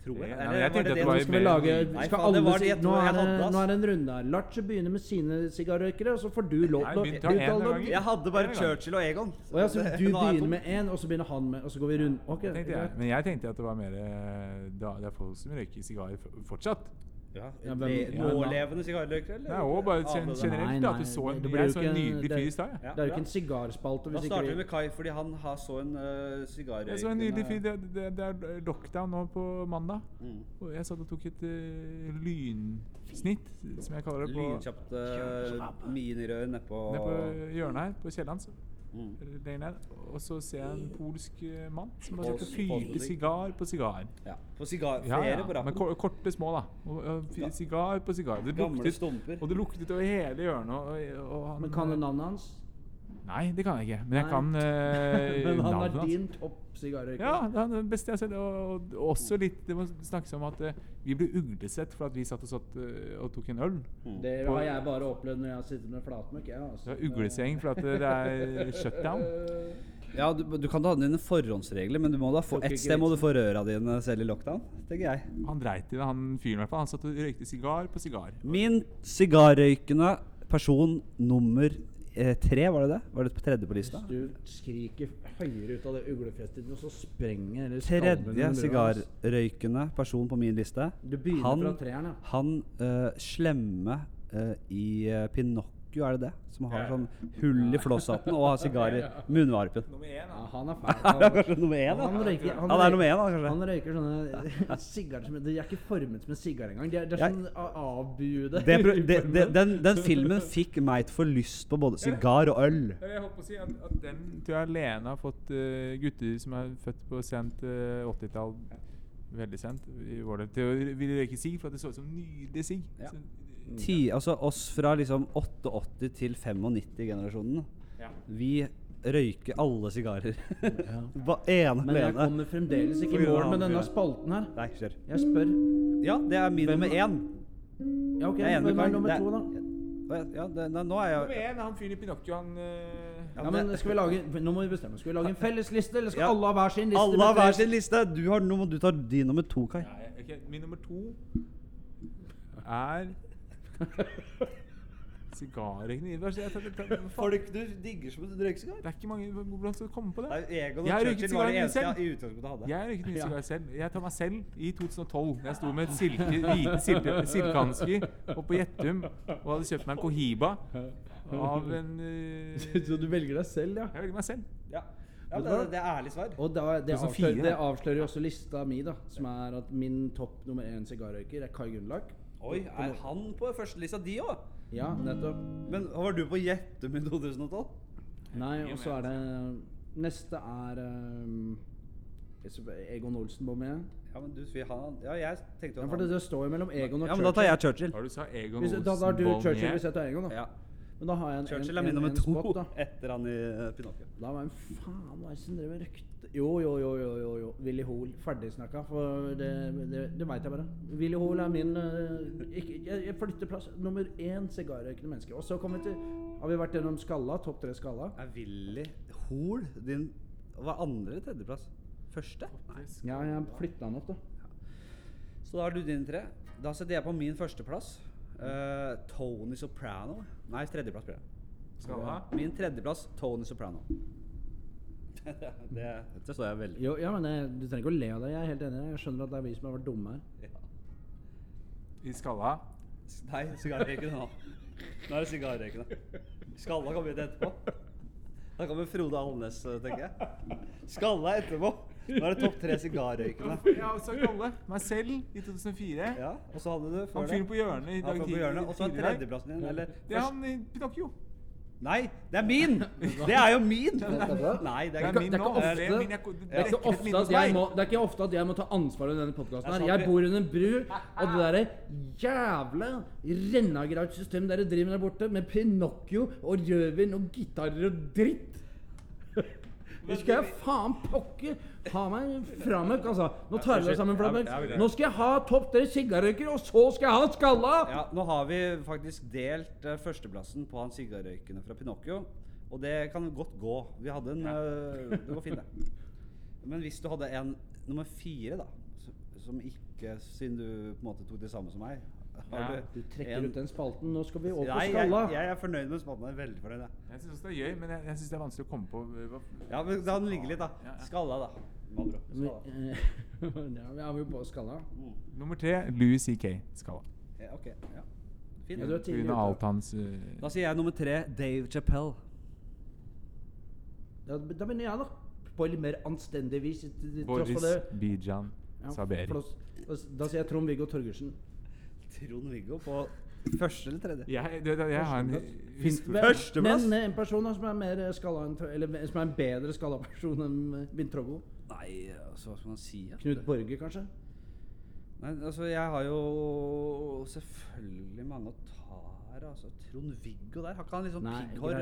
Tror jeg. Eller jeg var tenkte at det det var du Skal vi lage Nei, skal faen, det var nå, jeg er det, hadde, ass. nå er det en runde her. Larche begynner med sine sigarrøykere, og så får du lov Nei, til å uttale ta en. Jeg hadde bare Churchill og Egon. Og ja, så du nå er jeg begynner tom. med én, og så begynner han med Og så går vi rundt. Ok, Tenkte jeg. greit. Men jeg tenkte at det var mer eh, da, Det er folk som røyker sigarer f- fortsatt. Ja, Ja, ja, Nålevende sigarrøykere, er også bare gen- generelt Nei, nei, at du så en, det blir jo jeg så en ikke en- nydelig fyr i stad. Ja, Det er jo ikke en sigarspalte Da starter vi med Kai, fordi han har så en uh, sigarrøykende Jeg så en nydelig fyr. Det, det, det er lockdown nå på mandag. Mm. Og jeg satt og tok et uh, lynsnitt, som jeg kaller det, på, Lynkjapt uh, minirør nedpå ned på hjørnet her på Kielland. Mm. Og så ser jeg en polsk eh, mann som bare sitter og fyrer sigar på sigar. Ja, på sigar. Ja, Flere ja, på rappen. men korte små, da. Og, og, fy- sigar på sigar. Det Gamle luktet, stumper. og det luktet over hele hjørnet. Og, og han, Men kan du navnet hans? Nei, det kan jeg ikke. Men jeg Nei. kan eh, Men han er din topp sigarrøyker. Ja, det er det beste jeg har sett. Og, og, og også litt Det må snakkes om at uh, vi ble uglesett for at vi satt og, satt, uh, og tok en øl. Det har jeg bare opplevd når jeg har sittet med flatmøkk. jeg, altså. Det var ugleseng for at det det er shutdown. Ja, du, du kan ha dine forhåndsregler, men du må da få ett sted må du få røra dine selv i lockdown, tenker jeg. Han dreit i det, han fyren i hvert fall. Han satt og røykte sigar på sigar. Min sigarrøykende person nummer eh, tre, var det det? Var det på tredje på lista? Hvis du skriker høyere ut av det uglefestet ditt, så sprenger eller Tredje sigarrøykende person på min liste. Du begynner Han- fra treeren, ja. Han eh, slemme eh, i uh, Pinocchio, er det det? Som har sånn hull i flosshatten og har sigar i munnvarpen. Nummer én, ja. Han er Er fæl. kanskje nummer én? da? Han røyker, Ja, det er nummer én, da, kanskje. Han røyker sånne sigarer som De er ikke formet som en sigar engang. De er, de er sånn a- avbuede. Det, pro- det, det, den, den filmen fikk meg til å få lyst på både sigar og øl. Det er det Jeg håper å si at, at den tror jeg alene har fått eh, gutter som er født på sent eh, 80-tall, veldig sent, i vår del, til å ville røyke sigg, for at det så ut som nydelig sigg. Ja. Så- Ti, altså oss fra liksom 88 til 95-generasjonen, Ja. vi røyker alle sigarer. Ja. Hva ene Men jeg alene. kommer fremdeles ikke i mål med denne spalten her. Nei, kjør. Jeg spør. Ja, det er min nummer én. Ja, ok, Jeg er enig med Hvem er Kai. nummer er- to, da? Ja, Ja, det, nei, nå er Nummer jeg én er han fyren i Pinocchio, han eh, Ja, Ja, men skal vi lage Nå må vi bestemme. Skal vi lage en felles liste, eller skal Ja. alle ha hver sin liste? Alle har hver sin liste. Du, har, nå må du ta din nummer to, Kai. Nei, ok, Min nummer to er sigarrøykende Det er Folk du digger som røyker sigar? ikke mange Hvordan skal du komme på det? Nei, Egon Jeg har og røyket Churchill var det eneste selv. jeg i utgangspunktet hadde. Jeg røyket mye Ja. sigar selv. Jeg tar meg selv i 2012. Jeg sto med et silke, hvite silke, silkehansker oppe på Gjettum og hadde kjøpt meg en Cohiba av en uh, Så du velger deg selv, ja? Jeg velger meg selv. Ja, ja det, det er ærlig svar. Og da, det, 2004, avslører, det avslører jo også lista mi, da. Som er at min topp nummer én sigarrøyker er Kai Gunnlach. Oi, er han på førstelista di òg? Ja, nettopp. Men var du på Gjettum i 2012? Nei, og så er det Neste er um, Egon Olsen på med. Ja, men du, vi- han, ja, jeg tenkte Ja, at for det, det står jo mellom Egon og Ja, men da tar jeg Churchill. Har du sa? Egon Hvis, Olsen da, da har du Churchill hvis jeg tar Egon, da. Ja. Men da har jeg en, Churchill er min nummer to spot, da. etter han i uh, Pinocchio. Da var jeg faen hva er det som drev og røykte Jo, jo, jo, jo, jo, jo. Willy Hoel. Ferdigsnakka. For det, det, det veit jeg bare. Willy Hoel er min eh, ikke, jeg, jeg flytter plass. Nummer én sigarrøykende menneske. Og så kommer vi til Har vi vært gjennom Skalla? Topp tre Skalla? Er Willy Hoel din Hva er andre eller tredjeplass? Første? Nei. Ja, jeg flytta han opp, da. Så da har du din tre. Da setter jeg på min førsteplass uh, Tony Soprano. Nei, tredjeplass blir det. Skal du ha? Min tredjeplass Tony Soprano. det, dette står jeg veldig Jo, ja, men jeg, Du trenger ikke å le av det. Jeg er helt enig. Jeg skjønner at det er vi som har vært dumme her. ja. I skalla? Nei, sigarrøykende nå. Nå er det sigarrøykende. Skalla kommer litt etterpå. Da kommer Frode Alnes, eh, tenker jeg. Skalla etterpå. Nå er det topp tre sigarrøykende. Jeg har sagt alle. Meg selv i 2004. Ja, og så hadde du før Han fyren på hjørnet i dag ja, på tidlig-. Og så er tredjeplassen din, eller Det er han i Pinocchio. Nei, det er min! Det er jo min! Nei, det Det er ikke min nå. Det er ofte- min. Jeg- Det Det ikke ofte at jeg må, det er ikke ofte at jeg må ta ansvar i denne podkasten. Er her. Jeg bor under en bru, og det derre jævla rennagraut system dere driver med der borte, med Pinocchio og rødvin og gitarer og dritt Det skal jeg faen pokker ha meg fra meg, altså. Nå tar vi det sammen, Flatberg. Ja, ja, ja. Nå skal jeg ha topp tre sigarrøyker, og så skal jeg ha skalla! Ja, nå har vi faktisk delt uh, førsteplassen på han sigarrøykende fra Pinocchio. Og det kan godt gå. Vi hadde en uh, Det går fint, det. Men hvis du hadde en nummer fire, da, som ikke Siden du på en måte tok det samme som meg har Ja, du Du trekker en- ut den spalten. Nå skal vi over på Nei, jeg, jeg er fornøyd med spalten. Jeg er veldig fornøyd. jeg. Jeg syns også det er gøy, men jeg, jeg syns det er vanskelig å komme på Ja, men Da den ligger litt, da. Ja, ja. Skalla, da. Mabro. Men, eh, ja, vi er jo på skala. Mm. Nummer tre Louis CK-skala. Ja, ok, ja. Fint. Ja, er ute. alt hans uh, Da sier jeg nummer tre Dave Chappelle. Da, da mener jeg, da. På litt mer anstendig vis. Boris. Bijan Ja, Saberi. Da, da sier jeg Trond-Viggo Torgersen. Trond-Viggo på første eller tredje? Jeg, det, det, jeg har en Førsteplass? Men eh, en person som er Tro- Eller som er en bedre skala person enn eh, Vintrogo? Nei, altså, hva skal man si? At Knut Borge, kanskje? Nei, altså, jeg har jo selvfølgelig mange å ta her. Altså, Trond-Viggo der. Har ikke han sånn Nei, pigghår?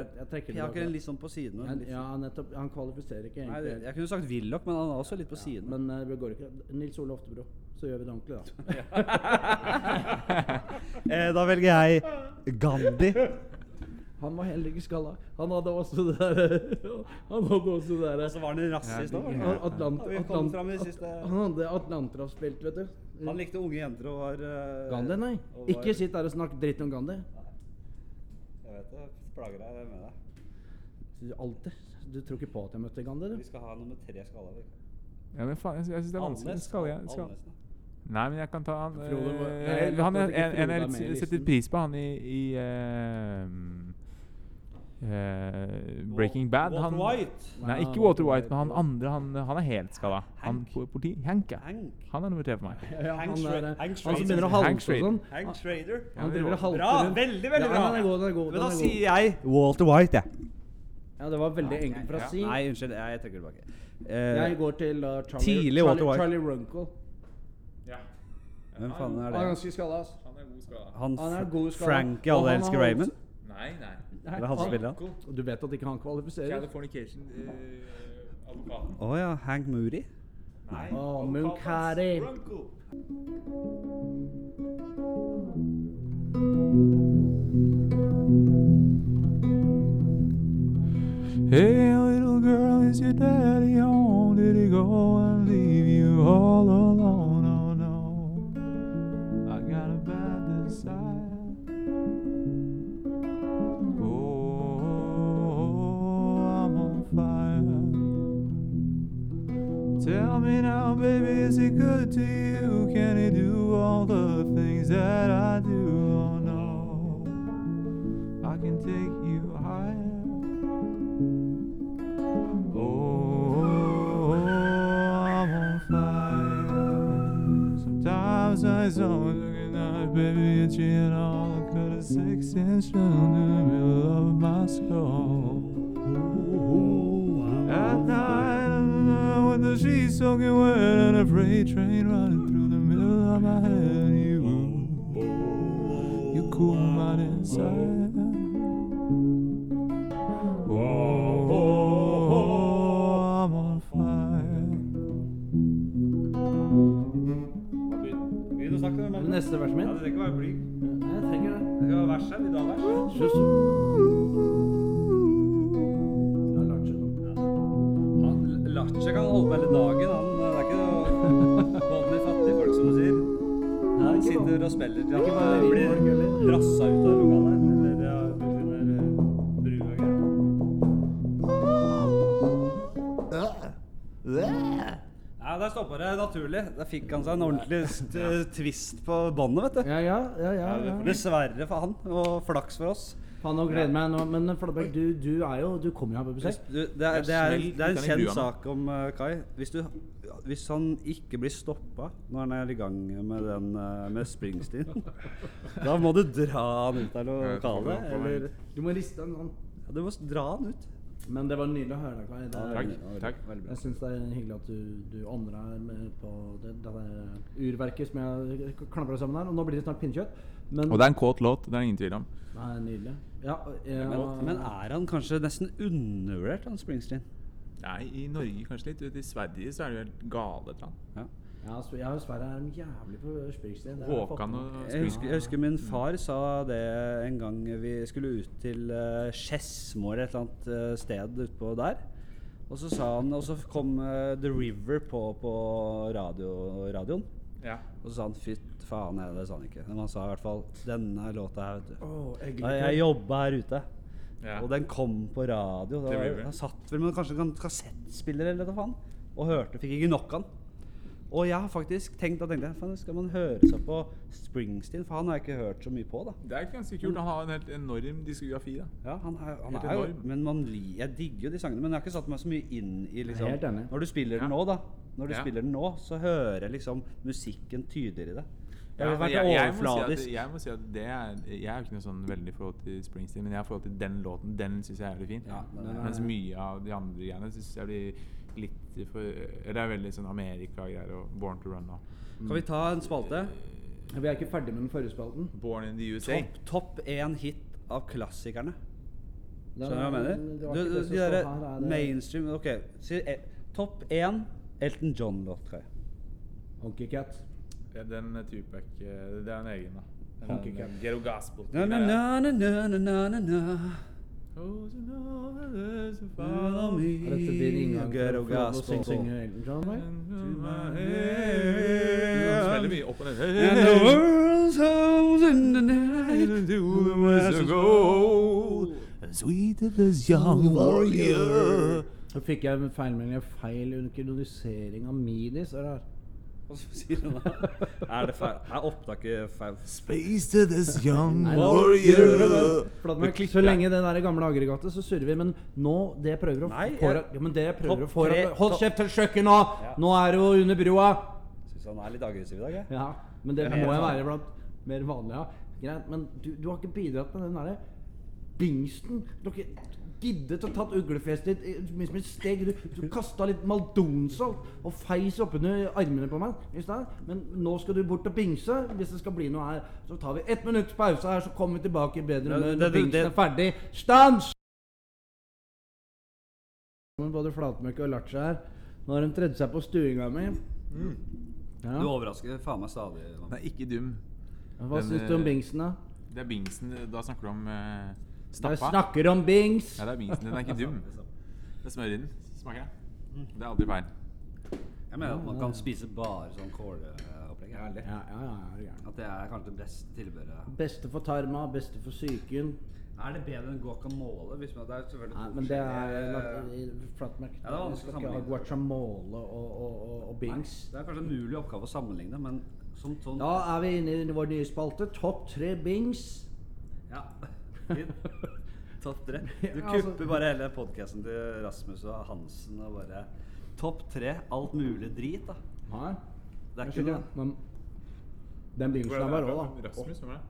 den litt sånn på siden? og Ja, ja, nettopp. Han kvalifiserer ikke, Nei, egentlig. jeg kunne sagt Willoch, men han er også litt på siden. Men eh, det går ikke. Nils Ole Oftebro. Så gjør vi det ordentlig, da. eh, da velger jeg Gandhi. Han var heller ikke skalla. Han hadde også det der Han hadde også det der Og så var han en rasist da. òg. det- Atlant, Atlant, fram i det At- siste? Han hadde Atlanterhavsspilt, vet du. Han likte unge jenter og var uh, Gandhi, nei. var- Ikke sitt der og snakk dritt om Gandhi. Jeg vet det. Plager deg med deg. Alltid. Du tror ikke på at jeg møtte Gandhi, du? Vi skal ha nummer tre skalla. Ja, men faen, jeg, jeg syns det er vanskelig. Skal jeg, skal. Nei, men jeg kan ta han Frode uh, Han er en, en er jeg setter pris på, han i, i eh, eh, Breaking Bad. Walter Han, White. Nei, ikke Walter White, men han andre. Han, han er helt skada. Han Hank. på politi... Hank, ja. Han er nummer tre for meg. Ja, Hank han, Hank han som begynner å Hank halte og sånn. Hank Schrader. Han driver og halter Bra! rundt. Veldig, veldig bra. Ja, er god, er god, Men da er sier jeg Walter White, jeg. Ja, det var veldig enkelt for å si. Nei, unnskyld. Jeg, jeg trekker tilbake. Uh, Jeg går til uh, Charlie, Tidlig Walter Charlie, White. Charlie Runkle. Ja. Hvem faen er Han er det? ganske skalla, ass. Han er god skada. Han, Han er god skada. Frank i Og Alle elsker Raymond? Nei, nei. Er. Og du vet at ikke han kvalifiserer? Californication eh, advokaten. Å ja. Hank Moody? Nei. Å, Munkari. Hey, little girl, is your daddy home? Did he go and leave you all alone? Oh no, I got a bad desire. Tell me now, baby, is he good to you? Can he do all the things that I do? Oh no, I can take you higher. Oh, I'm on fire. Sometimes I zone looking at baby itching all cut a six inch wound in the middle of my skull. At night, with the sheets soaking wet and a freight train running through the middle of my head, you, you cool my inside. Oh, I'm on fire. Neste verset Ja, det trenger ikke være blyg. Jeg trenger det. Det skal være vers her. Vil du ha vers? Kan på hele dagen. Han, det er ikke noe bånd i fattigfolk, som du sier. Han sitter og spiller til ikke han blir rassa ut av lokalet. Eller ja, under bru og greier. Ja, der stoppa det naturlig. Der fikk han seg en ordentlig st- twist på båndet, vet du. Ja, ja, ja. ja, ja. Dessverre for han, og flaks for oss. Faen, nå gleder jeg meg nå. Men Flåberg, du, du er jo Du kommer jo her på besøk. Du, det, er, det, er, smell det er en kjent sak om uh, Kai. Hvis, du, hvis han ikke blir stoppa når han er i gang med den uh, med Springsteen, da må du dra han ut av lokalet. Eller Du må riste han sånn. ja, Du må dra han ut. Men det var nydelig å høre deg, Kai. Det er- Takk. takk. Veldig bra. Jeg syns det er hyggelig at du, du ånder deg på det, det urverket som jeg klapper sammen her. Og nå blir det snart pinnekjøtt. Men Og det er en kåt låt, det er ingen tvil om. det er nydelig. Ja, ja, Men, men er han kanskje nesten undervurdert, han Springsteen? Nei, i Norge kanskje litt. I Sverige så er det jo helt gale til han. Ja. ja, ja Sverige er jævlig på Springsteen. Håkan og meg. Jeg husker, jeg husker min far sa det en gang vi skulle ut til uh, Skedsmo eller et eller annet eh, sted utpå der. Og så sa han Og så kom eh, The River på, på radio, radioen. Ja. Og så sa han fytt faen, nei, det sa han ikke. Men han sa i hvert fall denne låta her, vet du. Oh, jeg eggelikør. jeg jobba her ute. Ja. Og den kom på radio. Da, jeg satt vel med kanskje en kassettspiller eller hva faen. Og hørte, fikk ikke nok av den. Og jeg har faktisk tenkt, at tenkte faen, skal man høre seg på Springsteen? For han har jeg ikke hørt så mye på, da. Det er ganske kult. Han har en helt enorm diskografi. da. Ja, han er, han er jo. Men man jeg digger jo de sangene, men jeg har ikke satt meg så mye inn i liksom Helt enig. Når du spiller den nå, da. Når du Ja. spiller den nå, så hører jeg liksom musikken tydeligere i det. Det Ja, har vært jeg, jeg, må si at, jeg må si at det er Jeg er ikke noe sånn veldig forhold til Springsteen, men jeg har forhold til den låten. Den syns jeg er jævlig fin. Ja, er- Mens mye av de andre greiene syns jeg blir litt for det er veldig sånn Amerika-greier og Born to Run og Kan vi ta en spalte? Vi er ikke ferdig med den forrige spalten. Born in the USA. Topp top én hit av klassikerne. Det Skjønner du hva jeg det mener? var Du, du, det her, er det mainstream Ok, si eh, topp én Elton John-låt, Kai. Honky Cat. Ja, den er Tupac eh, Det er en egen, da. Ghetto Gospel. Na, na, na, na, na, na, na, na. Follow me, Er dette din inngang for å synge- Elton John? eller? Mye opp og ned. And the world's house in the night Sweet of this young warrior. Så fikk jeg en feilmelding feil inkrodisering av midis. Er det her? Hva sier hun da? Er det feil? Er opptaket feil? Space to this young warrior. Flatmark, så lenge det der gamle aggregatet, så surrer vi. Men nå, det jeg prøver å Nei, få jeg- ja, men det prøver å få Hold kjeft til kjøkkenet nå! Ja. Nå er du under broa! Syns han er litt aggressiv i dag, jeg. Ja, men det Det må jeg være blant mer vanlige. Ja. Greit, men du, du har ikke bidratt med den derre bingsten. Ikke giddet å tatt uglefjeset ditt i- med et steg. Du, du kasta litt maldonsalt og feis oppunder armene på meg i stad. Men nå skal du bort og bingse. Hvis det skal bli noe her, så tar vi ett minutts pause her, så kommer vi tilbake i bedre humør når bingsen er ferdig. Stans! Både Flatmøkk og Lacha her. Nå har de tredd seg på stuinga mi. Ja. Du overrasker faen meg stadig. Er ikke dum. Hva syns du om eh, bingsen, da? Det er bingsen. Da snakker du om uh, Jeg Du snakker om bings! Ja, det er bingsen. Den er ikke dum. Det er smør i den. Smaker det. Det er aldri feil. Jeg mener at man kan spise bare sånn kåleopplegg. Ja, ja, ja, ja, er. At det er kanskje det beste tilbudet. Beste for tarma, beste for psyken. Er det bedre enn guacamole? Hvis man, det er selvfølgelig Nei, men det er forskjellige- flatmerk. Ja, det er vanskelig Du å skal ikke ha sammenligne. guacamole og, og, og, og bings. Det er kanskje en mulig oppgave å sammenligne, men som sånn Da er vi inne i vår nye spalte. Topp tre bings. Ja. Topp tre. Du Ja, altså- kupper bare hele podkasten til Rasmus og Hansen og bare Topp tre alt mulig drit, da. Nei, Det er ikke noe. det. Men den bingsen er bare rå, da. Rasmus, hvem er det?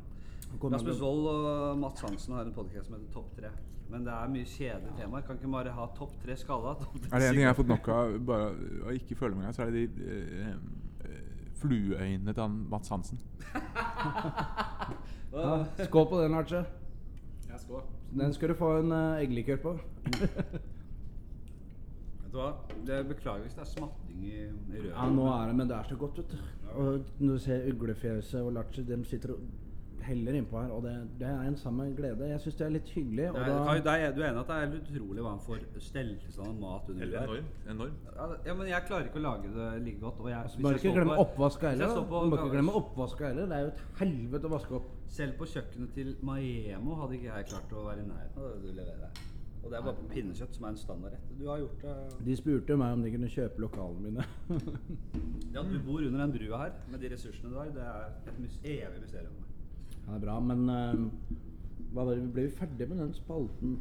Rasmus Wold og Mats Hansen har en podkast som heter Topp tre. Men det er mye kjedelige temaer. Kan ikke bare ha topp tre skalla? Topp tre Er det en ting jeg har fått nok av bare å ikke føle meg engang, så er det de eh, eh, flueøynene til han Mats Hansen. Ja, skål på den, Arche. Skål. Den skal du få en uh, eggelikør på. Vet du hva? Det Beklager hvis det er smatting i, i røret. Ja, nå er det, men det er så godt, vet du. Og når du ser uglefjeset og Lachi, de sitter og heller innpå her, og det, det er en samme glede. Jeg syns det er litt hyggelig. Og Det er, da, Kai, det er, du er enig at det er utrolig hva for får stelt sånn stand mat under der? enorm. enormt. Ja, men jeg klarer ikke å lage det like godt. Og jeg, Altså, Bare ikke glemme oppvaska hvis jeg heller. på- Du må ikke glemme oppvaska heller. Det er jo et helvete å vaske opp. Selv på kjøkkenet til Maemo hadde ikke jeg klart å være i nærheten av det du leverer. Og det er bare på pinnekjøtt, som er en standardrett. Du har gjort det De spurte meg om de kunne kjøpe lokalene mine. Ja, du bor under den brua her med de ressursene du har. Det er et mys evig mysterium. Det er bra, men uh, hva var det, ble vi ferdig med den spalten?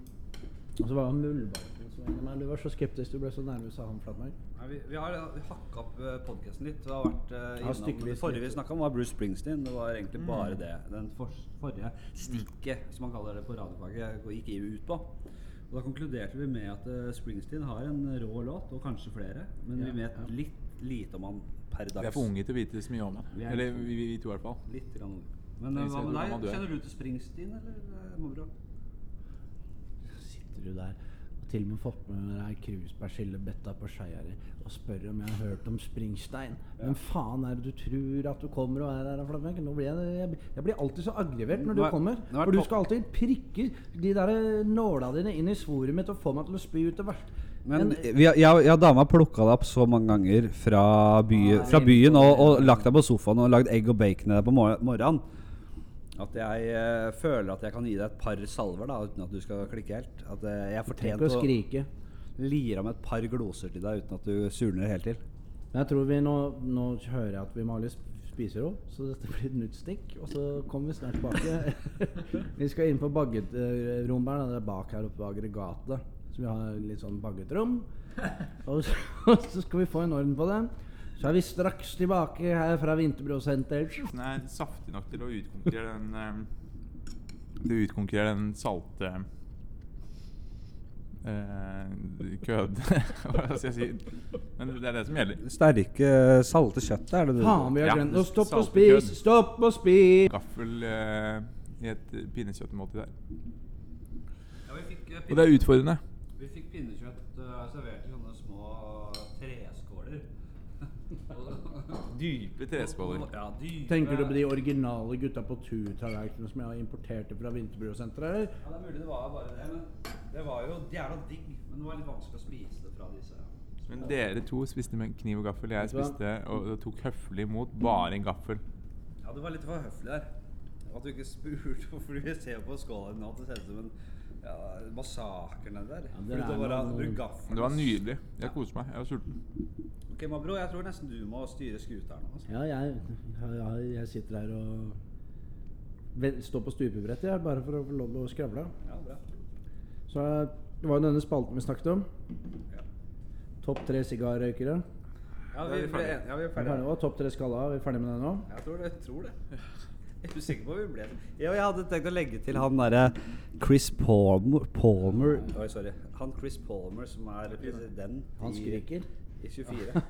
Og så var det muldvarpen som var. Du var så skeptisk, du ble så nervøs av han Flatmark. Vi, vi har vi hakka opp podkasten litt. Det har vært uh, innom, ja, Det forrige vi snakka om, var Bruce Springsteen. Det var egentlig bare det. Den for, forrige stikket, som man kaller det på radiofaget, gikk EU ut på. Og Da konkluderte vi med at uh, Springsteen har en rå låt, og kanskje flere. Men Ja, vi vet ja. litt lite om han per dags. Vi er for unge til å vite så mye om han. er Eller vi, vi, vi to i hvert fall. Litt grann unge. Men eh, hva med du deg? er. Kjenner du til Springsteen, eller moro? Mobro? Sitter du der og til og med fått med deg ei krusbærsildebetta på Skeiari og spør om jeg har hørt om Springstein. Hvem faen er det du tror at du kommer og er her? Nå blir jeg, jeg, jeg blir alltid så aggrivert når du Nå er- kommer. nå er For du skal alltid prikke de der nåla dine inn i svoret mitt og få meg til å spy ut det verste. Men jeg, jeg og dama plukka det opp så mange ganger fra, by, fra byen og, og lagt deg på sofaen og lagd egg og bacon i deg på morgenen. At jeg uh, føler at jeg kan gi deg et par salver da uten at du skal klikke helt. At uh, jeg er fortjent å skrike. lire om et par gloser til deg uten at du surner helt til. Men jeg tror vi nå, nå hører jeg at vi må ha litt spiser òg, så dette blir et nytt stikk. Og så kommer vi snart tilbake. vi skal inn på baggetrommet her. Det er bak her oppe på aggregatet. Så vi har litt sånn baggetrom. Og så, og så skal vi få en orden på det. Så er vi straks tilbake her fra Vinterbro senter. Den er saftig nok til å utkonkurrere den eh, Til å utkonkurrere den salte eh, kød Hva skal jeg si? Men det er det som gjelder. Sterke, salte kjøttet, er det det Faen, vi har glemt å stoppe og spise! Stopp og spis! Gaffel eh, i et pinnekjøttmåltid der. Ja, vi fikk, eh, Og det er utfordrende. Vi fikk pinnekjøtt uh, servert i sånne små treskåler. Dype tresboller. Ja, dype. Tenker du på de originale gutta på tur-tallerkenene som jeg importerte importert fra Vinterbro-senteret? Ja, det er mulig det var bare det, men det var jo jævla digg. Men det var litt vanskelig å spise det fra disse. Men dere to spiste med kniv og gaffel. Jeg spiste og, tok høflig imot bare en gaffel. Ja, du var litt for høflig der. At du ikke spurte hvorfor du ser på skåla di nå at det ser ut som en ja, massakre nedi der. Ja, det er det var nydelig. Jeg koste meg. Jeg var sulten. Ok, Mabro, jeg tror nesten du må styre skuta nå. Altså. Ja, jeg, jeg, jeg sitter her og står på stupebrettet jeg, bare for å få lov til å skravle. Ja, bra. Så det var jo denne spalten vi snakket om. Ja. Topp tre sigarrøykere. Ja, er vi, vi ferdige. ja, vi er er ferdige. Og topp tre skalla. Er vi ferdige med det nå? Jeg tror det. Tror det. Jeg er usikker på hvor vi ble. Ja, jeg hadde tenkt å legge til han derre Chris Palmer, Palmer Oi, sorry. Han Chris Palmer som er president Han skriker. i 24.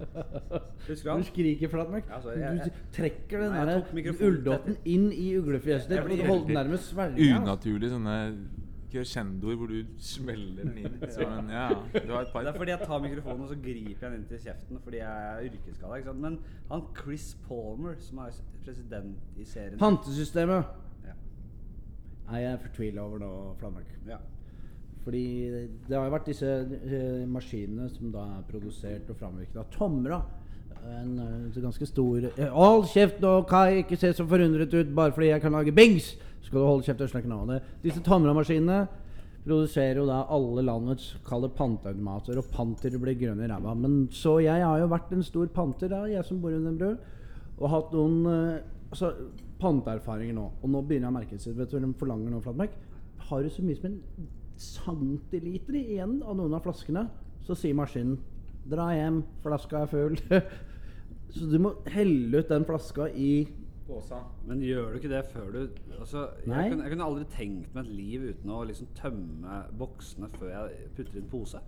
Husker du han? Du skriker, Flatmark. Ja, sorry, jeg- Du trekker den Nei, jeg der mikrofonen ulldotten inn i uglefjeset ditt blir og holder den nærmest svelga. Unaturlig sånne crescendoer hvor du smeller den inn. Som en, ja, du har et par Det er fordi jeg tar mikrofonen og så griper jeg den inn til kjeften fordi jeg er yrkesskada. ikke sant? Men han Chris Palmer, som er president i serien Pantesystemet Ja. er jeg fortvila over nå, Flatmark. ja. Fordi det har jo vært disse uh, maskinene som da er produsert og framvirket av Tomra. En uh, ganske stor Hold kjeft nå, Kai! Ikke se så forundret ut bare fordi jeg kan lage bings! Så skal du holde kjeft og snakke nå. Det- Disse Tomra-maskinene produserer jo da alle landets kalde panteautomater, og panter blir grønne i ræva. Men så jeg har jo vært en stor panter, da, jeg som bor under en bru, og hatt noen altså, panteerfaringer nå. Og nå begynner jeg å merke det. Vet du hva de forlanger nå, Flatmark? Har du så mye som en centiliter igjen av noen av flaskene, så sier maskinen 'dra hjem, flaska er full'. så du må helle ut den flaska i Påsa. Men gjør du ikke det før du altså, jeg, kunne, jeg kunne aldri tenkt meg et liv uten å liksom tømme boksene før jeg putter inn pose.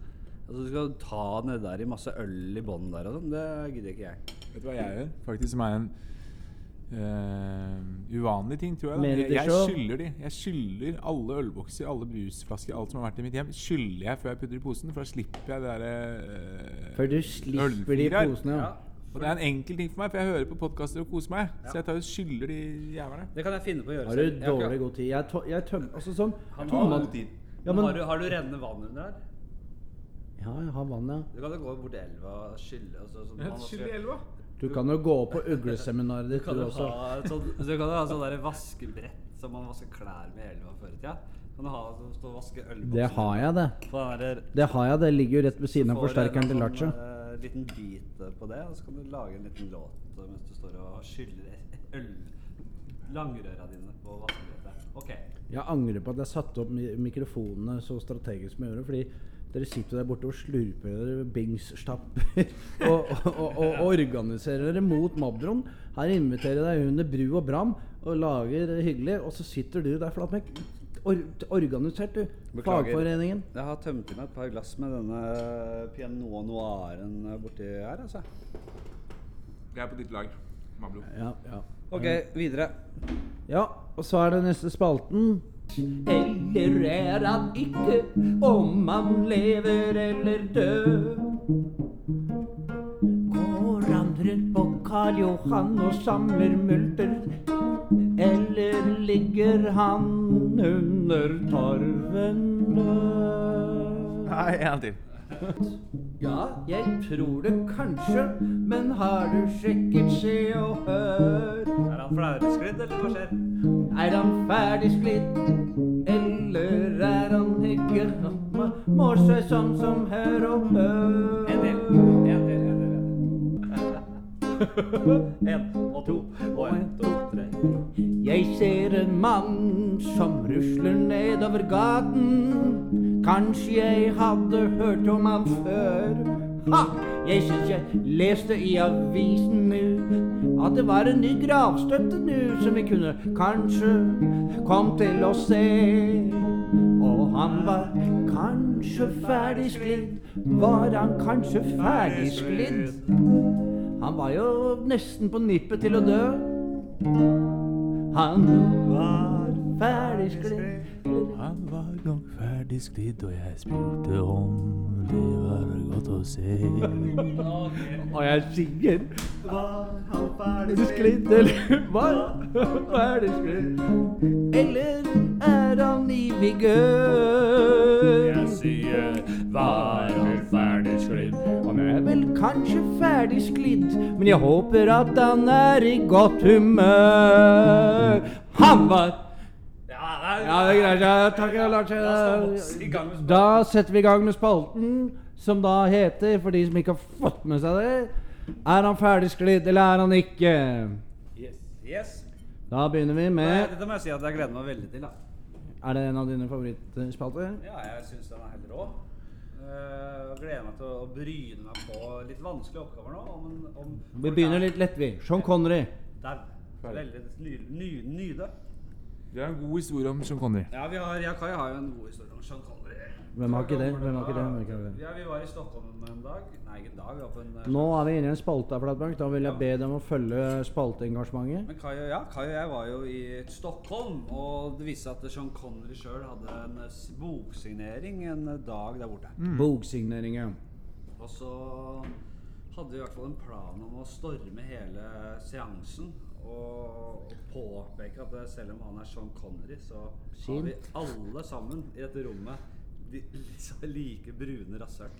Altså, du skal ta nedi der i masse øl i bånn der og sånn. Det gidder ikke jeg. Vet du hva jeg gjør? Faktisk som er en eh, uvanlige ting, tror jeg. Jeg, jeg skylder de. Jeg skylder alle ølbokser, alle brusflasker, alt som har vært i mitt hjem, skylder jeg før jeg putter i posen, for da slipper jeg det derre uh, Før du slipper de i posene. Ja. Ja. Og det er en enkel ting for meg, for jeg hører på podkaster og koser meg. Så jeg tar og skylder de jævlene. Det kan jeg finne på å gjøre Har du dårlig god tid? Jeg, jeg tømmer Altså sånn har god tid. Ja, Men men har, du, har du rennende vann under her? Ja, jeg har vann, ja. Du kan jo gå bort elva og skylle. Altså, sånn, skylle i elva. Du kan jo gå på ugleseminaret ditt, du du også. sånn, så kan jo ha sånn der vaskebrett som man vasker klær med i elva før i tida. Kan du ha sånn, stå og vaske ølbokser Det har jeg, det. Der, Det har jeg, det ligger jo rett ved siden av du forsterkeren en til sånn, Lacha. En liten bit på det, og så kan du lage en liten låt eh, mens du står og skyller øl langrøra dine på vaskebrettet. Ok. Jeg angrer på at jeg satte opp mikrofonene så strategisk som jeg gjorde. Fordi dere sitter der borte og slurper dere Bings-stapper og, og, og, og organiserer dere mot Mabron. Her inviterer jeg deg under bru og bram og lager hyggelig, og så sitter du der, flatmekk. Or organisert, du. Beklager. Fagforeningen. Jeg har tømt i meg et par glass med denne Piano Noiren borti her, altså. Jeg er på ditt lag, Mablo. Ja, ja. Ok, videre. ja, og så er det neste spalten. Eller er han ikke, om han lever eller død? Går han rundt på Karl Johan og samler multer? Eller ligger han under torven død? Nei, en til. Ja, jeg tror det kanskje, men har du sjekket Se og Hør? Er han flersklidd, eller hva skjer? Er han ferdig sklidd, eller er han ikke? Må- seg sånn som Hør og Hør. En del. En del, en del, en. En og to og en, to, tre. Jeg ser en mann som rusler nedover gaten. Kanskje jeg hadde hørt om han før. Ha! Jeg syns jeg leste i avisen nu at det var en ny gravstøtte nu som vi kunne kanskje kom til å se. Og han var kanskje ferdig sklidd. Var han kanskje ferdig sklidd? Han var jo nesten på nippet til å dø. Han var ferdig sklidd. Han var nok ferdig sklidd, og jeg spurte om det var godt å se. Og jeg synger Var han ferdig sklidd, eller var han ferdig sklidd? Eller er han i vigør? sier, var han ferdig sklidd? Han er vel kanskje ferdig sklidd, men jeg håper at han er i godt humør. Han var Ja, det greier seg. Takk, Lars. Da setter vi i gang med spalten, som da heter, for de som ikke har fått med seg det Er han ferdig sklidd, eller er han ikke? Yes. Da begynner vi Nei, med Dette må jeg si at jeg gleder meg veldig til. da. Er det en av dine favorittspalter? Ja, jeg syns den er helt rå. Uh, gleder meg til å bryne meg på litt vanskelige oppgaver nå. Om, om Vi begynner litt lett, vi. Sean Connery. Der. Veldig ny, ny, nyde. Det har en god historie om Sean Connery. Ja, vi har, jeg og Kai har jo en god historie om Sean Connery. Hvem har ikke det? Hvem har ikke det? Hvem har ikke det? Ja, Vi var i Stockholm en dag. Nei, ikke en dag. Vi var på en eh, Nå er vi inne i en spalte, Flatbank. Da vil jeg be dem å følge spalteengasjementet. Men Kai og, ja, Kai og jeg var jo i Stockholm, og det viste seg at Sean Connery sjøl hadde en eh, boksignering en dag der borte. Boksignering, ja. Og så hadde vi i hvert fall en plan om å storme hele seansen. Og påpeke at eh, selv om han er Sean Connery, så har vi alle sammen i dette rommet de, like brune rasshøl.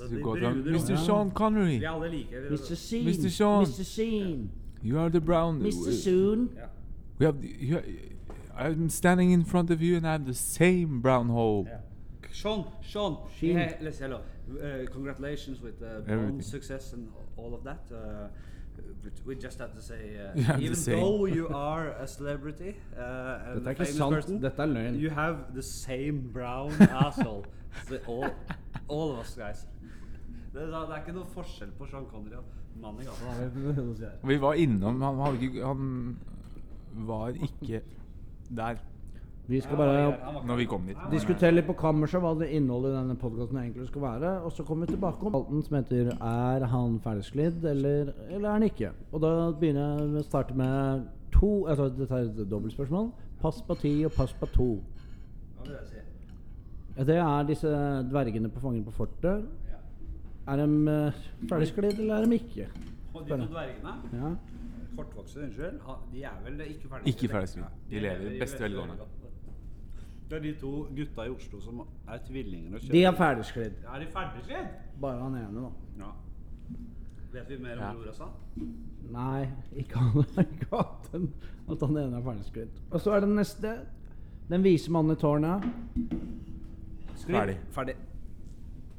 Mr. Sean Connery, Vi alle like. Mr. Sean. Mr. Sean. Mr. Sean. you are the brown. Mr. Soon. We have, you, I'm standing in front of you and I have the same brown hole. Yeah. Sean, Sean, Sheen. Hey, let's hello. Uh, congratulations with uh, Everything. Bond success and all of that. Uh, we just have to say, uh, to even say. though you are a celebrity uh, and Dette er ikke sant. person, Dette er løgn. you have the same brown asshole. So all, all of us guys. Det, er- det er ikke noe forskjell på Sean Connery og mannen i gata. Vi var innom Han, hadde han var ikke der Vi skal bare når vi kom dit. diskutere litt på kammerset hva det innholdet i denne podkasten egentlig skal være. Og så kommer vi tilbake om spalten som heter 'Er han ferdigsklidd, eller, eller er han ikke?' Og da begynner jeg med å starte med to altså Dette er et dobbeltspørsmål. Pass på ti og pass på to. Hva vil jeg si? Ja, Det er disse dvergene på Fangen på fortet. Ja. Er de uh, ferdigsklidd, eller er de ikke? Og de to dvergene Ja. Kortvokste, unnskyld. De er vel ikke ferdigsklidd? Ikke ferdigsklidd. De lever i beste velgående. Det er de to gutta i Oslo som er tvillinger og De er ferdigsklidd. Er de ferdigsklidd? Bare han ene, da. Ja. Vet vi mer om Ja. også? Nei, ikke han ikke at, han ene er ferdigsklidd. Og så er det neste. Den vise mannen i tårnet. Sklidd. Ferdig. Ferdig.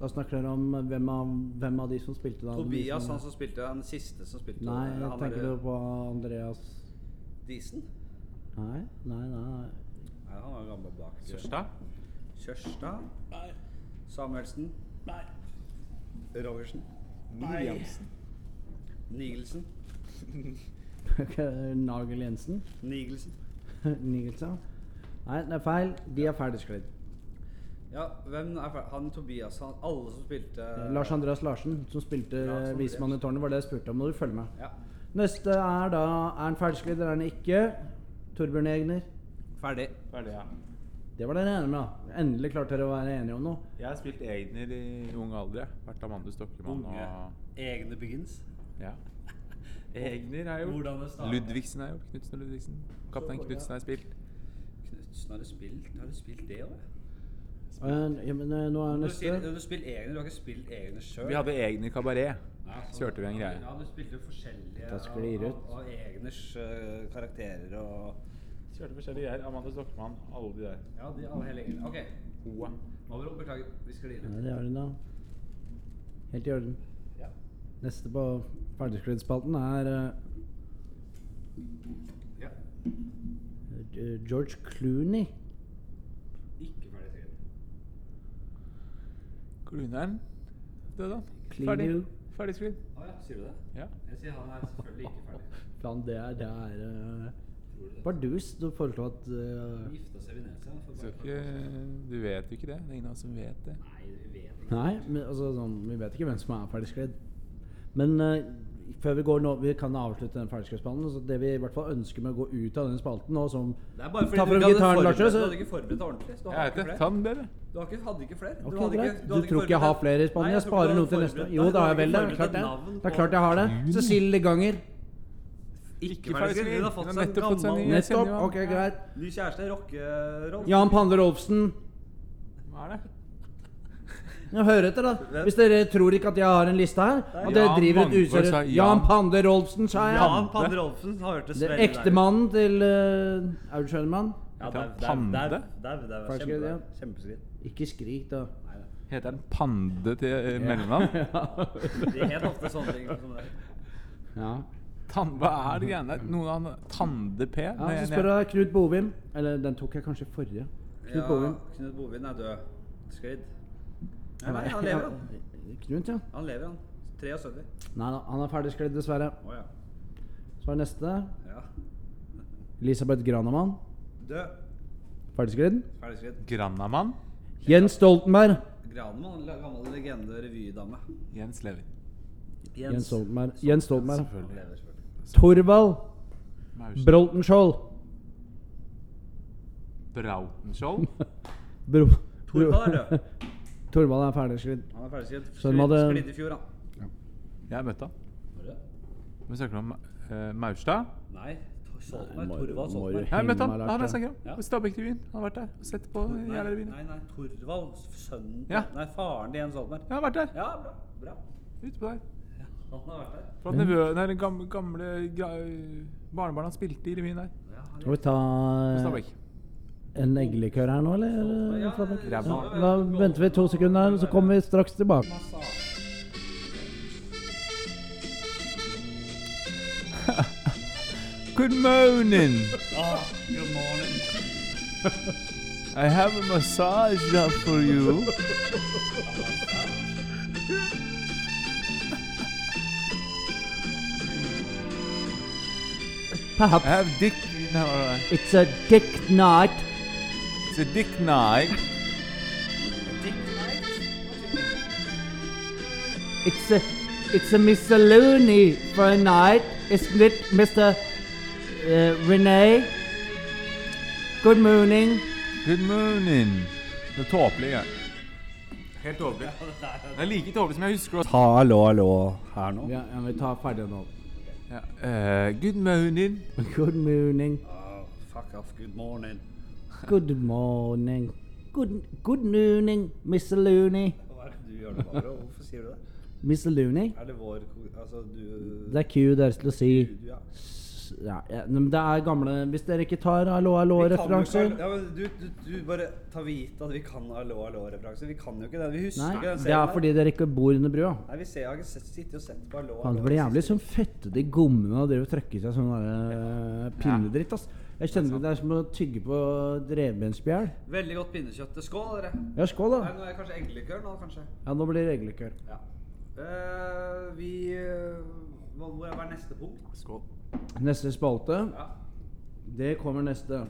Da snakker dere om hvem av, hvem av de som spilte da? Tobias, han som spilte Den siste som spilte Nei, han tenker er- du på Andreas Disen? Nei, nei, nei. Nei, han var ramla bak. Kjørstad? Kjørstad? Nei. Samuelsen? Nei. Rogersen? Williamsen. Nigelsen? Nagel Jensen? Nigelsen? Nigelsen? Nei, det er feil. De er ferdigsklidd. Ja, hvem er ferdig? Han Tobias, han, alle som spilte Lars Andreas Larsen, som spilte ja. Vismannen i tårnet, var det jeg spurte om. Må du følge med. Ja. Neste er da Er han ferdigsklidd eller er han ikke? Torbjørn Egner. Ferdig. Ferdig, ja. Det var dere enige med. da. Endelig klarte dere å være enige om noe. Jeg har spilt Egner i ung alder. Vært Amandus Stokkemann og egne begins. Ja. Egner har jeg gjort. Hvordan det startet. Ludvigsen har jeg gjort. Knutsen og Ludvigsen. Kaptein Knutsen har jeg spilt. Knutsen, har du spilt Har du spilt det òg? Ja, men eh, nå er Du, neste Du, du, spiller Egner, du har ikke spilt Egner sjøl? Vi hadde Egner kabaret. så kjørte vi en greie. Ja, du spilte jo forskjellige av, av egners eh, karakterer og Kjørte forskjellige greier. Amanda Stokmann, alle de der. Ja, de alle hele gjengen. Ok. Hoa. Mavro, beklager. Vi sklir Ja, det er det, da. Helt i orden. Ja. Neste på ferdigsklidd-spalten er uh, ja. eh, George Clooney. Ikke ferdigsklidd. Clooneren døde. Clean Ferdig. Ferdigsklidd. Ferdig sklidd. Å ja, sier du det? Ja. Jeg sier han er selvfølgelig ikke ferdig. Plan det er, det er eh, Tror du. Du foreslår at uh, Gifta seg i Venezia. ikke, du vet jo ikke det. Det er ingen av oss som vet det. Nei, vi vet ikke. Nei, men, altså, sånn, vi vet ikke hvem som er ferdigsklidd. Men uh, før vi går nå Vi kan avslutte den ferdigskliddspalten. Så det vi i hvert fall ønsker med å gå ut av den spalten nå som Det er bare fordi Ta du hadde gitaren, forberedt så... Du hadde ikke forberedt deg ordentlig. Så du Jeg har ikke det. flere. Du har ikke, hadde ikke flere. Ok, hadde ikke- Du, hadde tror ikke jeg har flere i spannen? Jeg sparer noe til neste. Jo, da har jeg vel. Det Det er klart jeg har det. Cecilie Ganger. Ikke ferdig ferdig. Hun har fått seg en nettopp fått seg gammel ny- Jeg kjenner Nettopp. jo han. Ok, greit. ny kjæreste. Rockeroll. Jan Pande Rolfsen. Hva er det? Ja, hør etter, da. Hvis dere tror ikke at jeg har en liste her, at dere Jan driver et sa Jan. Jan Pande Rolfsen, sa jeg. Jan Pande Rolfsen har hørt Det veldig Ektemannen til uh, Aud Schønemann. Ja, Heter det han er- det er- Pande? det er- det er- det er ja. Kjempeskritt. Ikke skrik, da. Da. Heter den Pande til eh, mellomnavn? De het ofte sånne ting som det. Ja. Tan hva er det greiene der? Noen av han- Tande P? ja så spør jeg Knut Bovim. Eller den tok jeg kanskje forrige. Knut Ja, Bovim. Knut Bovim er død. Sklidd. Nei, nei, han lever, han. Knut, ja. Han lever, han. 73. Nei da, han er ferdigsklidd, dessverre. Oh, ja. Så er neste ja. Elisabeth Granamann. Død. Ferdigsklidd. Ferdig sklidd. Grannamann? Jens Stoltenberg. Granamann, gammel legende, revydame. Jens lever. Jens Stoltenberg. Jens Stoltenberg. Selvfølgelig. Torvald. Broltenskjold. Brautenskjold? Bro, Torvald er død. Torvald er ferdigsklidd. Han er ferdig sklidd. Hadde- Sklidd i fjor, han. Jeg møtte han. Vi snakker om uh, Maurstad. Nei, Torvald Solberg. Jeg møtte han. Han er snakker om. Ja. Stabekk-revyen. Han har vært der og sett på Nei, jævla revyen. nei, nei, Torvald, sønnen Ja. Nei, faren til Jens Solberg. Jeg har vært der. Ja, bra. bra. Ute på der. Han har vært der. Den gamle, gamle han spilte i revyen der. Ja, Skal vi ta eh, en eggelikør her nå, eller? Ja, Ja, Da venter vi to sekunder, så kommer vi straks tilbake. Good morning. Oh, good morning. I have a massage up for you. I have dick. No, uh, it's a dick night. it's a dick night. Dick Knight? It's a it's a miscellany for a night, isn't it, Mr. Uh, Renee? Good morning. Good morning. Det er tåpelig. Ja. Helt tåpelig. Det er like tåpelig som jeg husker det. Ta hallo, hallo her nå. Ja, ja, vi tar ferdig nå. Ja. eh, good morning. Good morning. Ah, fuck off, good morning. Good morning. Good, good morning, Mr. Looney. Hva er det du gjør nå, Barbara? Hvorfor sier du det? Mr. Looney? Er det vår ko- Altså, du Det er Q deres til å si du, ja. Ja, ja, men Det er gamle Hvis dere ikke tar hallo, hallo-referanser Ja, men du, du, du bare ta vite at vi kan hallo, hallo-referanser. Vi kan jo ikke det. Vi husker Nei, ikke den det er fordi dere ikke bor under brua. Nei, vi ser, jeg har ikke sett, sittet og sett på hallo, hallo. det blir jævlig sånn fettete i gommene og driver og trykker seg sånn der, eh, pinnedritt. ass. Jeg kjenner det er som å tygge på revbensspjæl. Veldig godt pinnekjøtt. Skål, dere. Ja, skål, da Nei, nå er det kanskje eggelikør nå, kanskje. Ja, Nå blir det eggelikør. Ja. Uh, vi uh, Hvor er er neste punkt? Skål. Neste spalte, Ja. det kommer neste.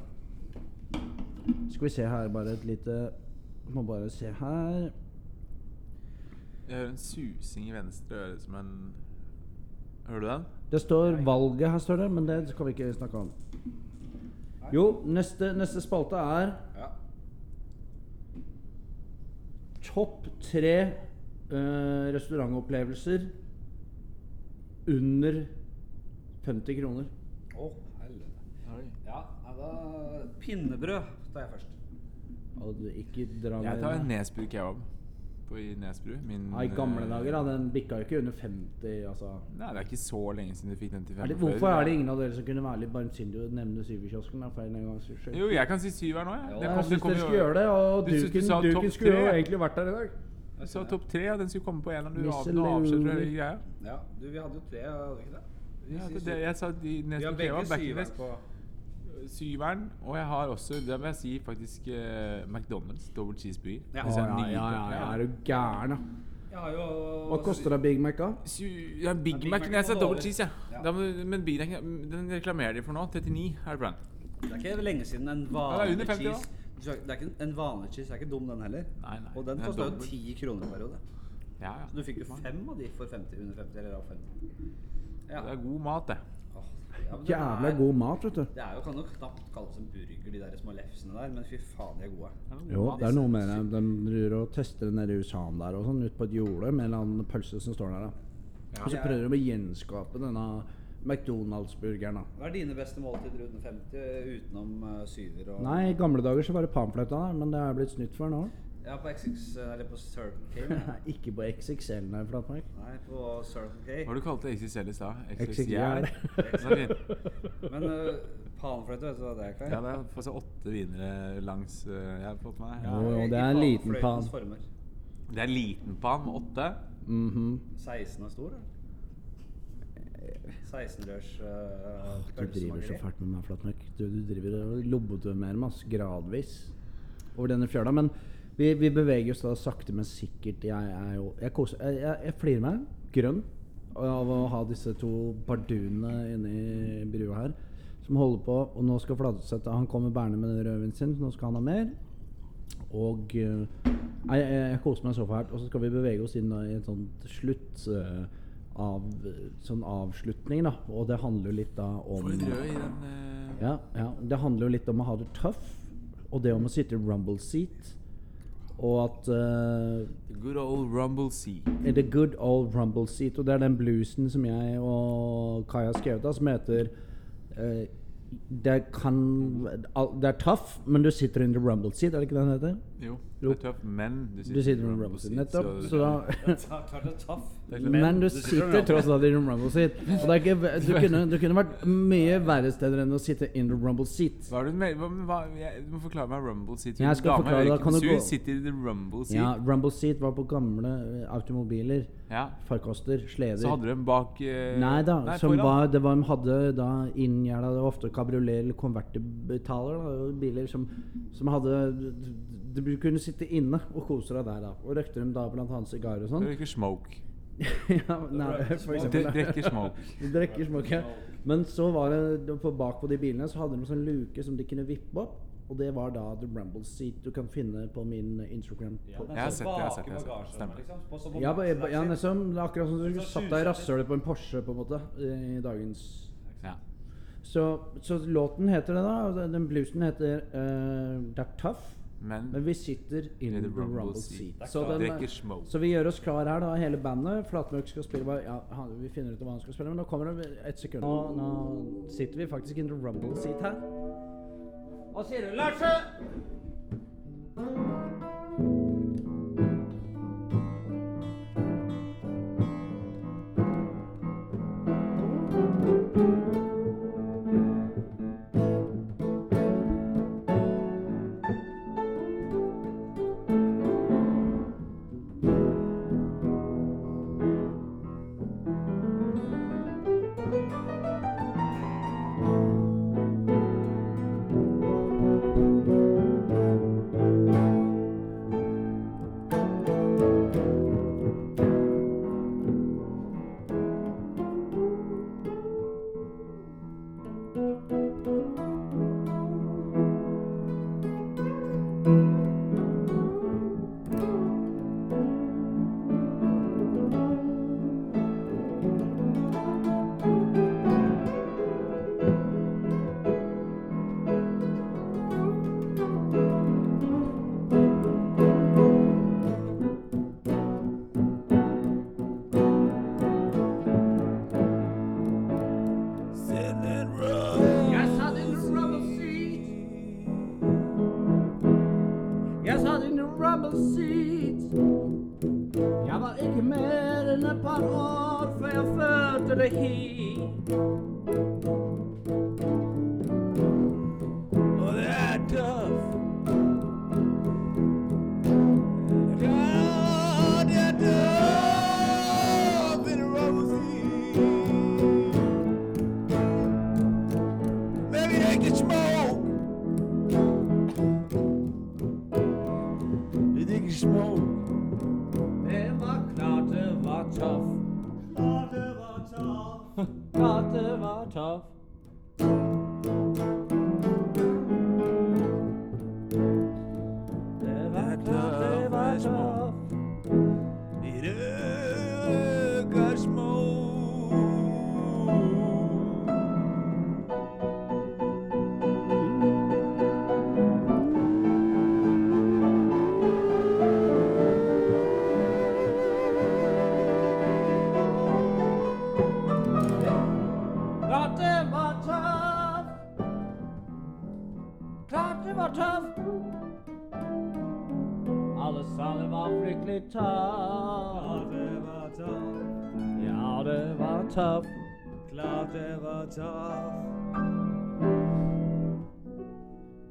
Skal vi se her, bare et lite Må bare se her. Jeg hører en susing i venstre øre som en Hører du den? Det står valget her, står det, men det skal vi ikke snakke om. Jo, neste, neste spalte er ja. topp tre uh, restaurantopplevelser under 50 kroner. Å, helvete. Ja, da Pinnebrød tar jeg først. Og du ikke dra Jeg tar en Nesbru kebab på i Nesbru. Min, Ja, I gamle eh, dager, da. Den bikka jo ikke under 50, altså. Nei, det er ikke så lenge siden du fikk den til Er det, 45. hvorfor er det ingen av dere som kunne være litt barmsindige og nevne Syverkiosken? Jo, jeg kan si syver nå, jeg. Ja, Det kom- jeg syns dere skulle gjøre det, og Du synes du Duken, Duken skulle jo egentlig vært der i dag. Jeg sa topp tre, og den skulle komme på en eller annen. Du av- du avslører greia. Ja, du, vi hadde jo tre, hadde vi ikke det? Ja, det, jeg sa de vi har begge syveren på Syveren, og jeg har også, det vil jeg si, faktisk eh, McDonald's Double cheeseburger. Ja. Å, ja, ja, ja, ja, er du gæren, da? Jeg har jo Hva koster det Big Mac, da? Sy- Ja, Big Ja, Big Mac, Mac jeg sa double cheese, ja. Ja. Da, men Big Mac, den reklamerer de for nå. 39 er det brand. Det er ikke lenge siden en Ja, det vanlig under 50 cheese Det er ikke en vanlig cheese, er ikke dum den heller. Nei, nei. Og den kosta jo dobbelt. 10 kroner i periode. Ja, ja. Så du fikk jo fem av de for 50, under 50 eller av 50. Ja. Det er god mat, det. Ja, det Jævla er- god mat, vet du. Det er jo, kan jo knapt kalles en burger, de der små lefsene der, men fy faen, de er gode. det er Jo, det er noe med det. De driver og tester det nede i USA der og sånn, ut på et jorde med en eller annen pølse som står der. Ja, Og så prøver de å gjenskape denne McDonald's-burgeren. Hva er dine beste måltider under 50 utenom uh, syver og Nei, i gamle dager så var det pamfletta, der, men det er blitt snytt for nå. Ja, på XX, eller på Circle K. Ikke på XXL, nei, Flatmark. Nei, på Circle K. Hva du kalte du XXL i stad? XXL. Det. Men uh, panfløyte, vet du hva det er? Kai? Ja, det er for seg åtte vinere langs uh, Jeg har fått meg. Ja. jo, det er en liten pan. former. Det er en liten pan med åtte. Mhm. 16 er stor, da? 16-dørs uh, Du driver så fælt med meg, Flatmark. Du, du driver og lobotomerer meg gradvis over denne fjøla. Men vi, vi beveger oss da sakte, men sikkert. Jeg er jo Jeg, koser, jeg, jeg, jeg flirer meg grønn av å ha disse to bardunene inni brua her. Som holder på. Og nå skal Fladseth Han kommer bærende med den rødvinen sin, så nå skal han ha mer. Og eh, jeg, jeg koser meg så fælt. Og så skal vi bevege oss inn i en sånn slutt eh, av, sånn avslutning, da. Og det handler jo litt da om Får rød i den uh, ja, ja. Det handler jo litt om å ha det tøff, og det om å sitte i rumble seat. Og at uh, The good old rumble sea. The good old rumble seat. Og det er den bluesen som jeg og Kai har skrevet, da, som heter uh, det, kan, det er tøff, men du sitter in the rumble seat, er det ikke det den heter? Jo, Jo. det er tøff, men du Du sitter i the rumble seat, nettopp. Så da. Men du sitter tross alt i the rumble seat. Og det er ikke, du, kunne, du kunne vært mye verre steder enn å sitte in the rumble seat. Hva er det du? Hva, hva, jeg, du må forklare meg rumble seat. Jeg skal forklare deg, kan du Sur gå- sitter i the rumble seat. Ja, rumble seat var på gamle eh, automobiler. Ja. Farkoster, sleder. Så hadde du en bak eh, Nei da, som var, det var, de hadde da inngjerda ofte kabriolet eller konvertibetaler. Biler som, som hadde Du du kunne sitte inne og kose deg der. da Og røykte dem da blant annet sigarer og sånn. drikker smoke. ja, nei, for eksempel. drikker smoke. Du drikker smoke. ja. Men så var det på bak på de bilene så hadde de en sånn luke som de kunne vippe opp. Og det var da The Rumble Seat du kan finne på min Instagram. Ja, Jeg har sett det, jeg har sett det, jeg har sett det. Stemmer. Liksom, Ja, ja er akkurat som du satt deg i rasshølet på en Porsche, på en måte, i dagens Ja. Så, så låten heter det, da. Den den bluesen heter uh, Det er tough, Men men vi sitter in the rumble seat. Så, den, så vi gjør oss klar her, da, hele bandet. Flatmøk skal spille ja, Vi finner ut hva han skal spille, men nå kommer det et sekund. Nå, nå sitter vi faktisk in the rumble seat her. Hva sier du, Larse? Var tøff. Alle sa det var fryktelig tøff. det var tough. Ja, det var tøff. Klart det var tøff.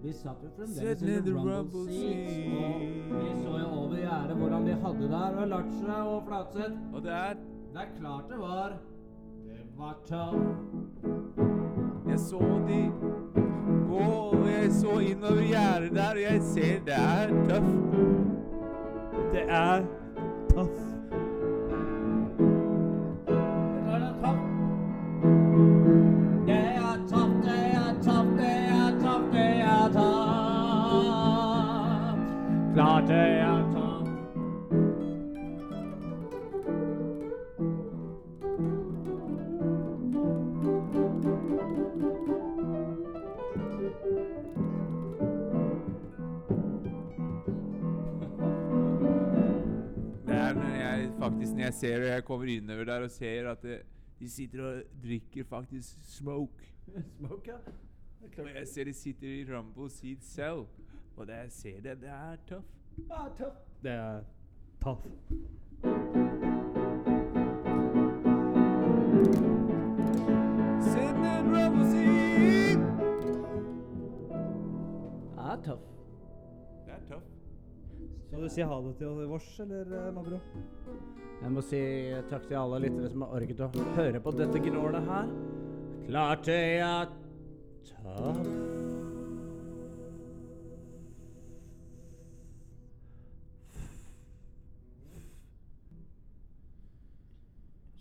Vi satt jo fremdeles i the rumble seats, og vi så jo over gjerdet hvordan de hadde der, og Lache og Flatseth. Og det er Det er klart det var. Det var tøft. Jeg så de gå, og jeg så innover gjerdet der, og jeg ser det er tøff. Det er tøff. Jeg ser det, jeg kommer innover der og ser at det, de sitter og drikker faktisk smoke. Smoke, ja. Og jeg ser de sitter i rumble Seed selv. Og det jeg ser det, det er tøff. Ah, tøff. Det er tøff. Sitting in rumble Seed! Ah, tøff. Skal du si ha det til vårs, eller, eh, Mabro? Jeg må si takk til alle lyttere som har orket å høre på dette gnålet her. Klart det er tøff.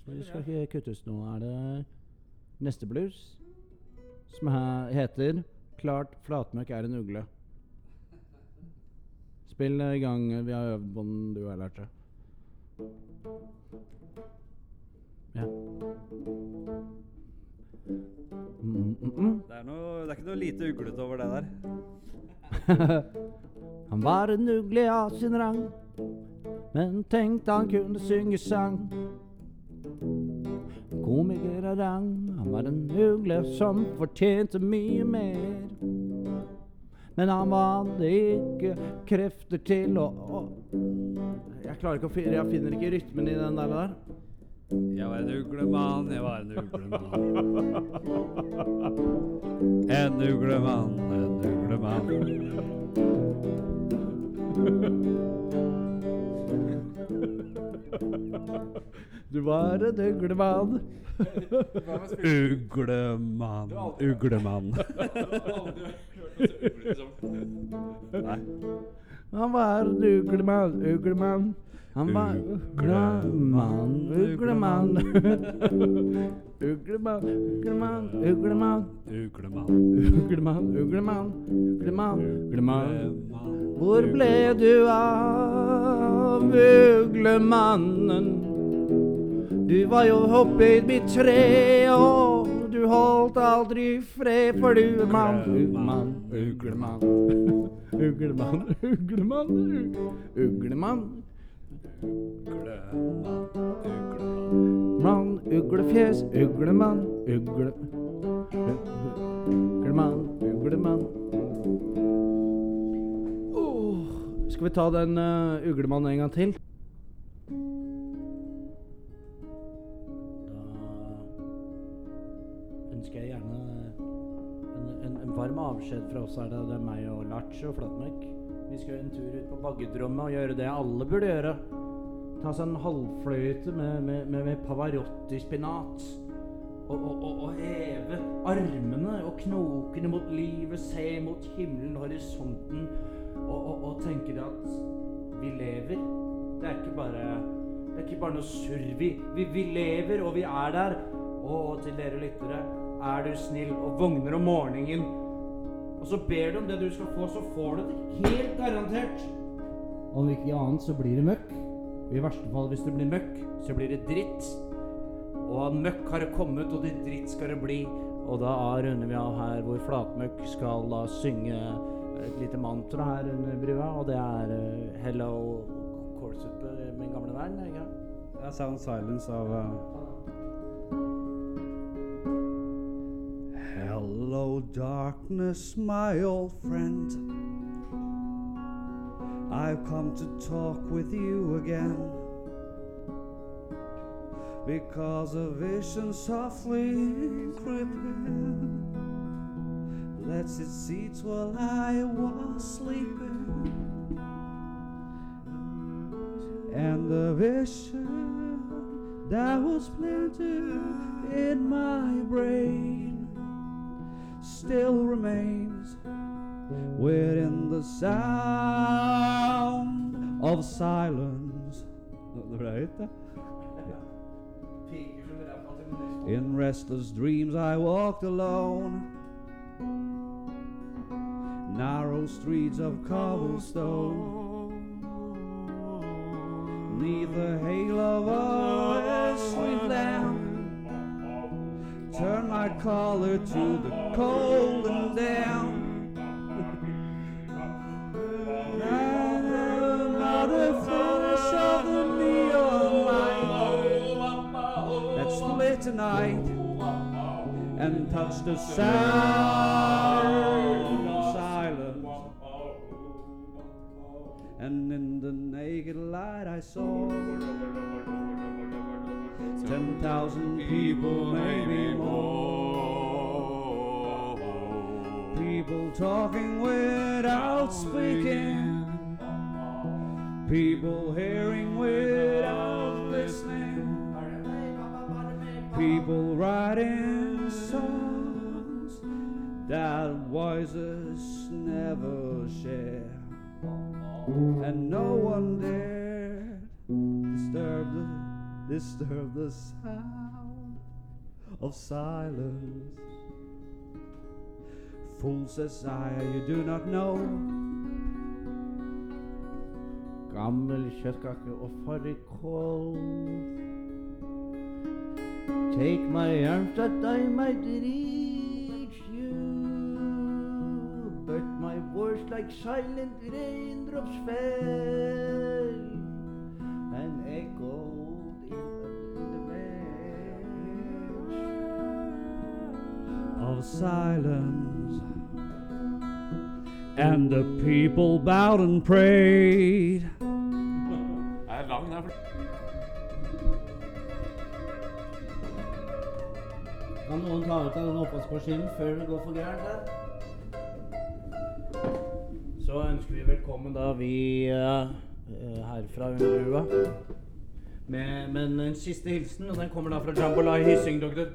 Det skal ikke kuttes nå. Er det neste blues som he- heter 'Klart flatmøkk er en ugle'. Spill i gang. Vi har øvd på den, du har lært det. Ja. Mm, mm, mm. Det er, noe, det er ikke noe lite uglete over det der. Han var en ugle av sin rang, men tenkte han kunne synge sang. Komiker av rang, han var en ugle som fortjente mye mer. Men han hadde ikke krefter til å, å Jeg klarer ikke å finne Jeg finner ikke rytmen i den der. der. Jeg var en uglemann, jeg var en uglemann. En uglemann, en uglemann. Du var en uglemann. Uglemann, uglemann. Han var uglemann, uglemann. Han var uglemann, uglemann. Uglemann, uglemann, uglemann. Uglemann. Uglemann, uglemann, uglemann, uglemann. Hvor ble du av uglemannen? Du var jo hoppet i mitt tre, og du holdt aldri fred, for du er mann, uglemann, uglemann. Uglemann, uglemann, uglemann. uglemann. Mann, uglefjes, uglemann, ugle... Uglemann, uglemann. Åh, skal vi ta den uh, uglemannen en gang til? Varm avskjed fra oss er det. Er meg og Lars og Flatmøkk. Vi skal en tur ut på Baggedrommet og gjøre det alle burde gjøre. Ta seg en halvfløyte med, med, med, med Pavarotti-spinat. Og, og, og, og heve armene og knokene mot livet, se mot himmelen, horisonten, og, tenke at vi lever. Det er ikke bare, det er ikke bare noe surr. Vi, vi lever, og vi er der. Og til dere lyttere, er du snill og våkner om morgenen, og så ber du om det du skal få, så får du det helt garantert. Om ikke annet, så blir det møkk. Og I verste fall, hvis det blir møkk, så blir det dritt. Og møkk har det kommet, og det dritt skal det bli. Og da runder vi av her hvor Flatmøkk skal da synge et lite mantra her under brua, og det er uh, Hello Kålsuppe, min gamle venn. ikke? Det er Sound Silence av uh, Hello, darkness, my old friend. I've come to talk with you again. Because a vision softly creeping lets its seeds while I was sleeping. And the vision that was planted in my brain still remains within the sound of silence. Ble. In restless dreams I walked alone. Narrow streets of cobblestone. Neath the hail of a sweet lamp. Turn my collar to the cold and damp. Another flash of the neon light that split tonight and touched the sound silence. And in the naked light I saw ten thousand people, maybe more. People talking without speaking. People hearing without listening. People writing songs that voices never share. And no one dared disturb the disturb the sound of silence. Fool says I, you do not know. Gammel kjøttkake og fårikål. Take my arms that I might reach you, but my voice like silent raindrops fell and echoed of silence. And the people bowed and prayed. Kan noen ta ut av den oppvaskmaskinen før det går for gærent her? Så ønsker vi velkommen da vi eh, herfra under brua. Med, med en siste hilsen, og den kommer da fra Jambolai Hyssing, doktor.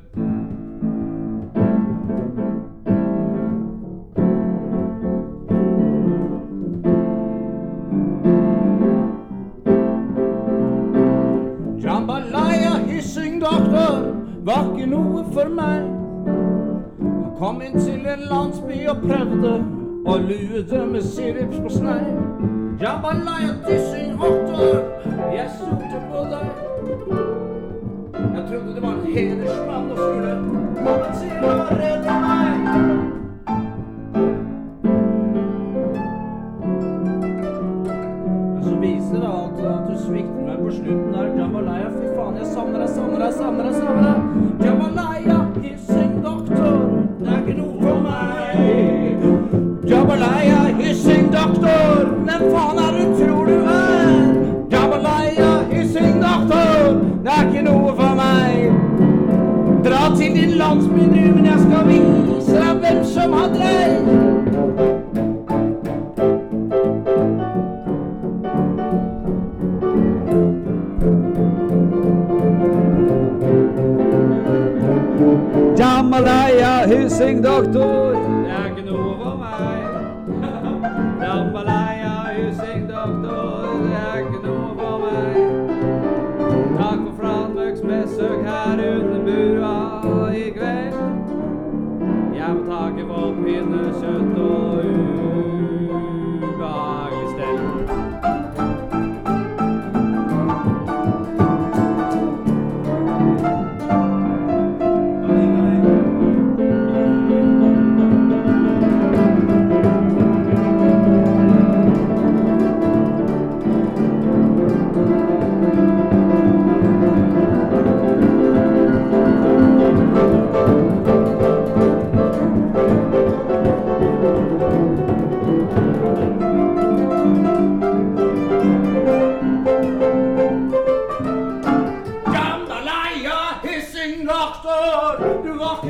Jambalaya Hyssing, doktor, var ikke noe for meg. Han kom inn til en landsby og prøvde å lue det med sirups på snei. Jambalaya Hyssing, doktor, jeg stolte på deg. Jeg trodde det var en hedersmann og skulle komme til å redde meg. Viser det alt at du svikter meg på slutten der. Jambalaya, fy faen, jeg savner deg, savner deg, savner deg, savner deg. til din landsby nu, men jeg skal vise deg hvem som har dreid. Jamalaya Hysing doktor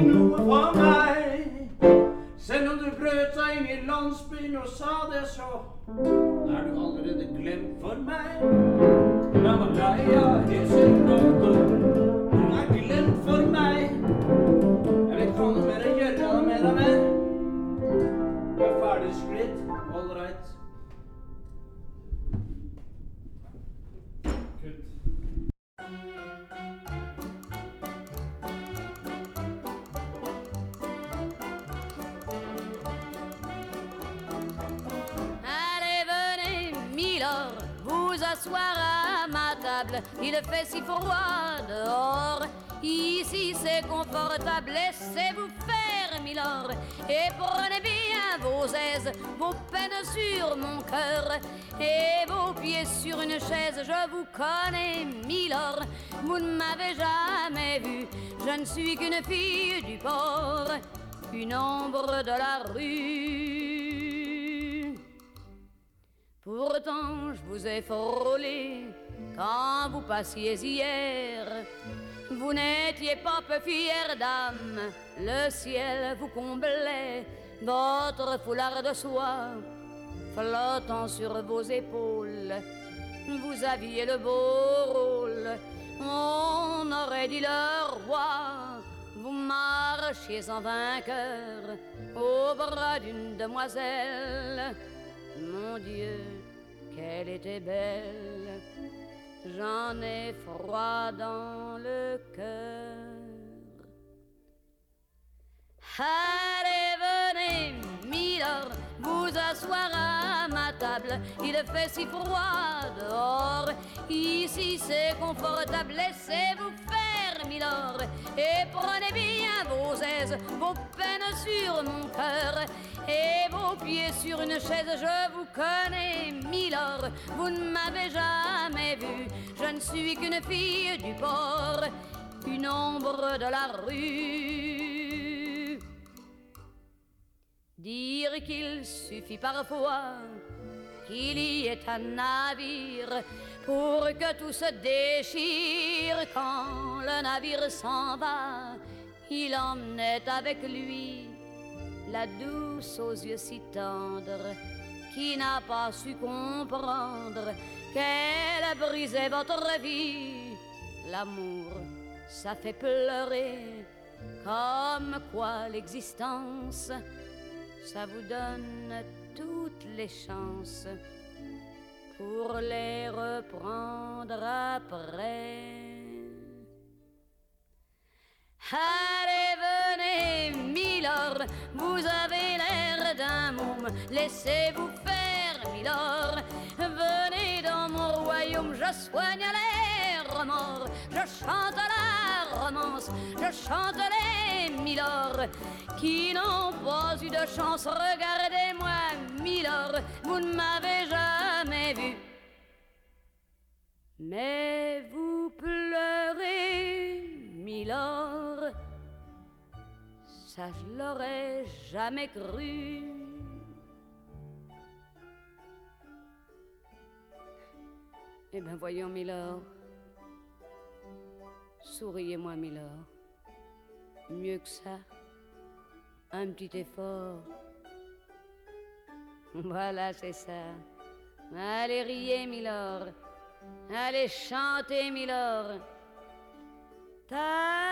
noe for meg. Selv om du brøt deg inn i landsbyen og sa det så, er du allerede glemt for meg. Jambalaya, hissing doktor, du à ma table. Il fait si froid dehors. Ici c'est confortable, laissez-vous faire, Milord. Et prenez bien vos aises, vos peines sur mon cœur. Et vos pieds sur une chaise, je vous connais, Milord. Vous ne m'avez jamais vu, je ne suis qu'une fille du port, une ombre de la rue. Pourtant, je vous ai frôlé quand vous passiez hier. Vous n'étiez pas peu fière d'âme, le ciel vous comblait, votre foulard de soie flottant sur vos épaules. Vous aviez le beau rôle, on aurait dit le roi. Vous marchiez en vainqueur au bras d'une demoiselle. Mon Dieu, qu'elle était belle. J'en ai froid dans le cœur. Milord, vous asseoir à ma table. Il fait si froid dehors. Ici c'est confortable. Laissez-vous faire, Milord, et prenez bien vos aises, vos peines sur mon cœur. Et vos pieds sur une chaise, je vous connais, Milord. Vous ne m'avez jamais vu, je ne suis qu'une fille du port, une ombre de la rue. Dire qu'il suffit parfois qu'il y ait un navire pour que tout se déchire quand le navire s'en va. Il emmenait avec lui la douce aux yeux si tendres qui n'a pas su comprendre qu'elle brisait votre vie. L'amour, ça fait pleurer comme quoi l'existence, ça vous donne toutes les chances pour les reprendre après. Allez, venez, Milord, vous avez l'air d'un môme, laissez-vous faire, Milord. Venez dans mon royaume, je soigne les je chante la romance, je chante les Milord qui n'ont pas eu de chance. Regardez-moi, Milord, vous ne m'avez jamais vu. Mais vous pleurez, Milord, ça je l'aurais jamais cru. Eh bien voyons, Milord, Souriez-moi, Milord. Mieux que ça, un petit effort. Voilà, c'est ça. Allez riez, Milord. Allez chanter, Milord. Ta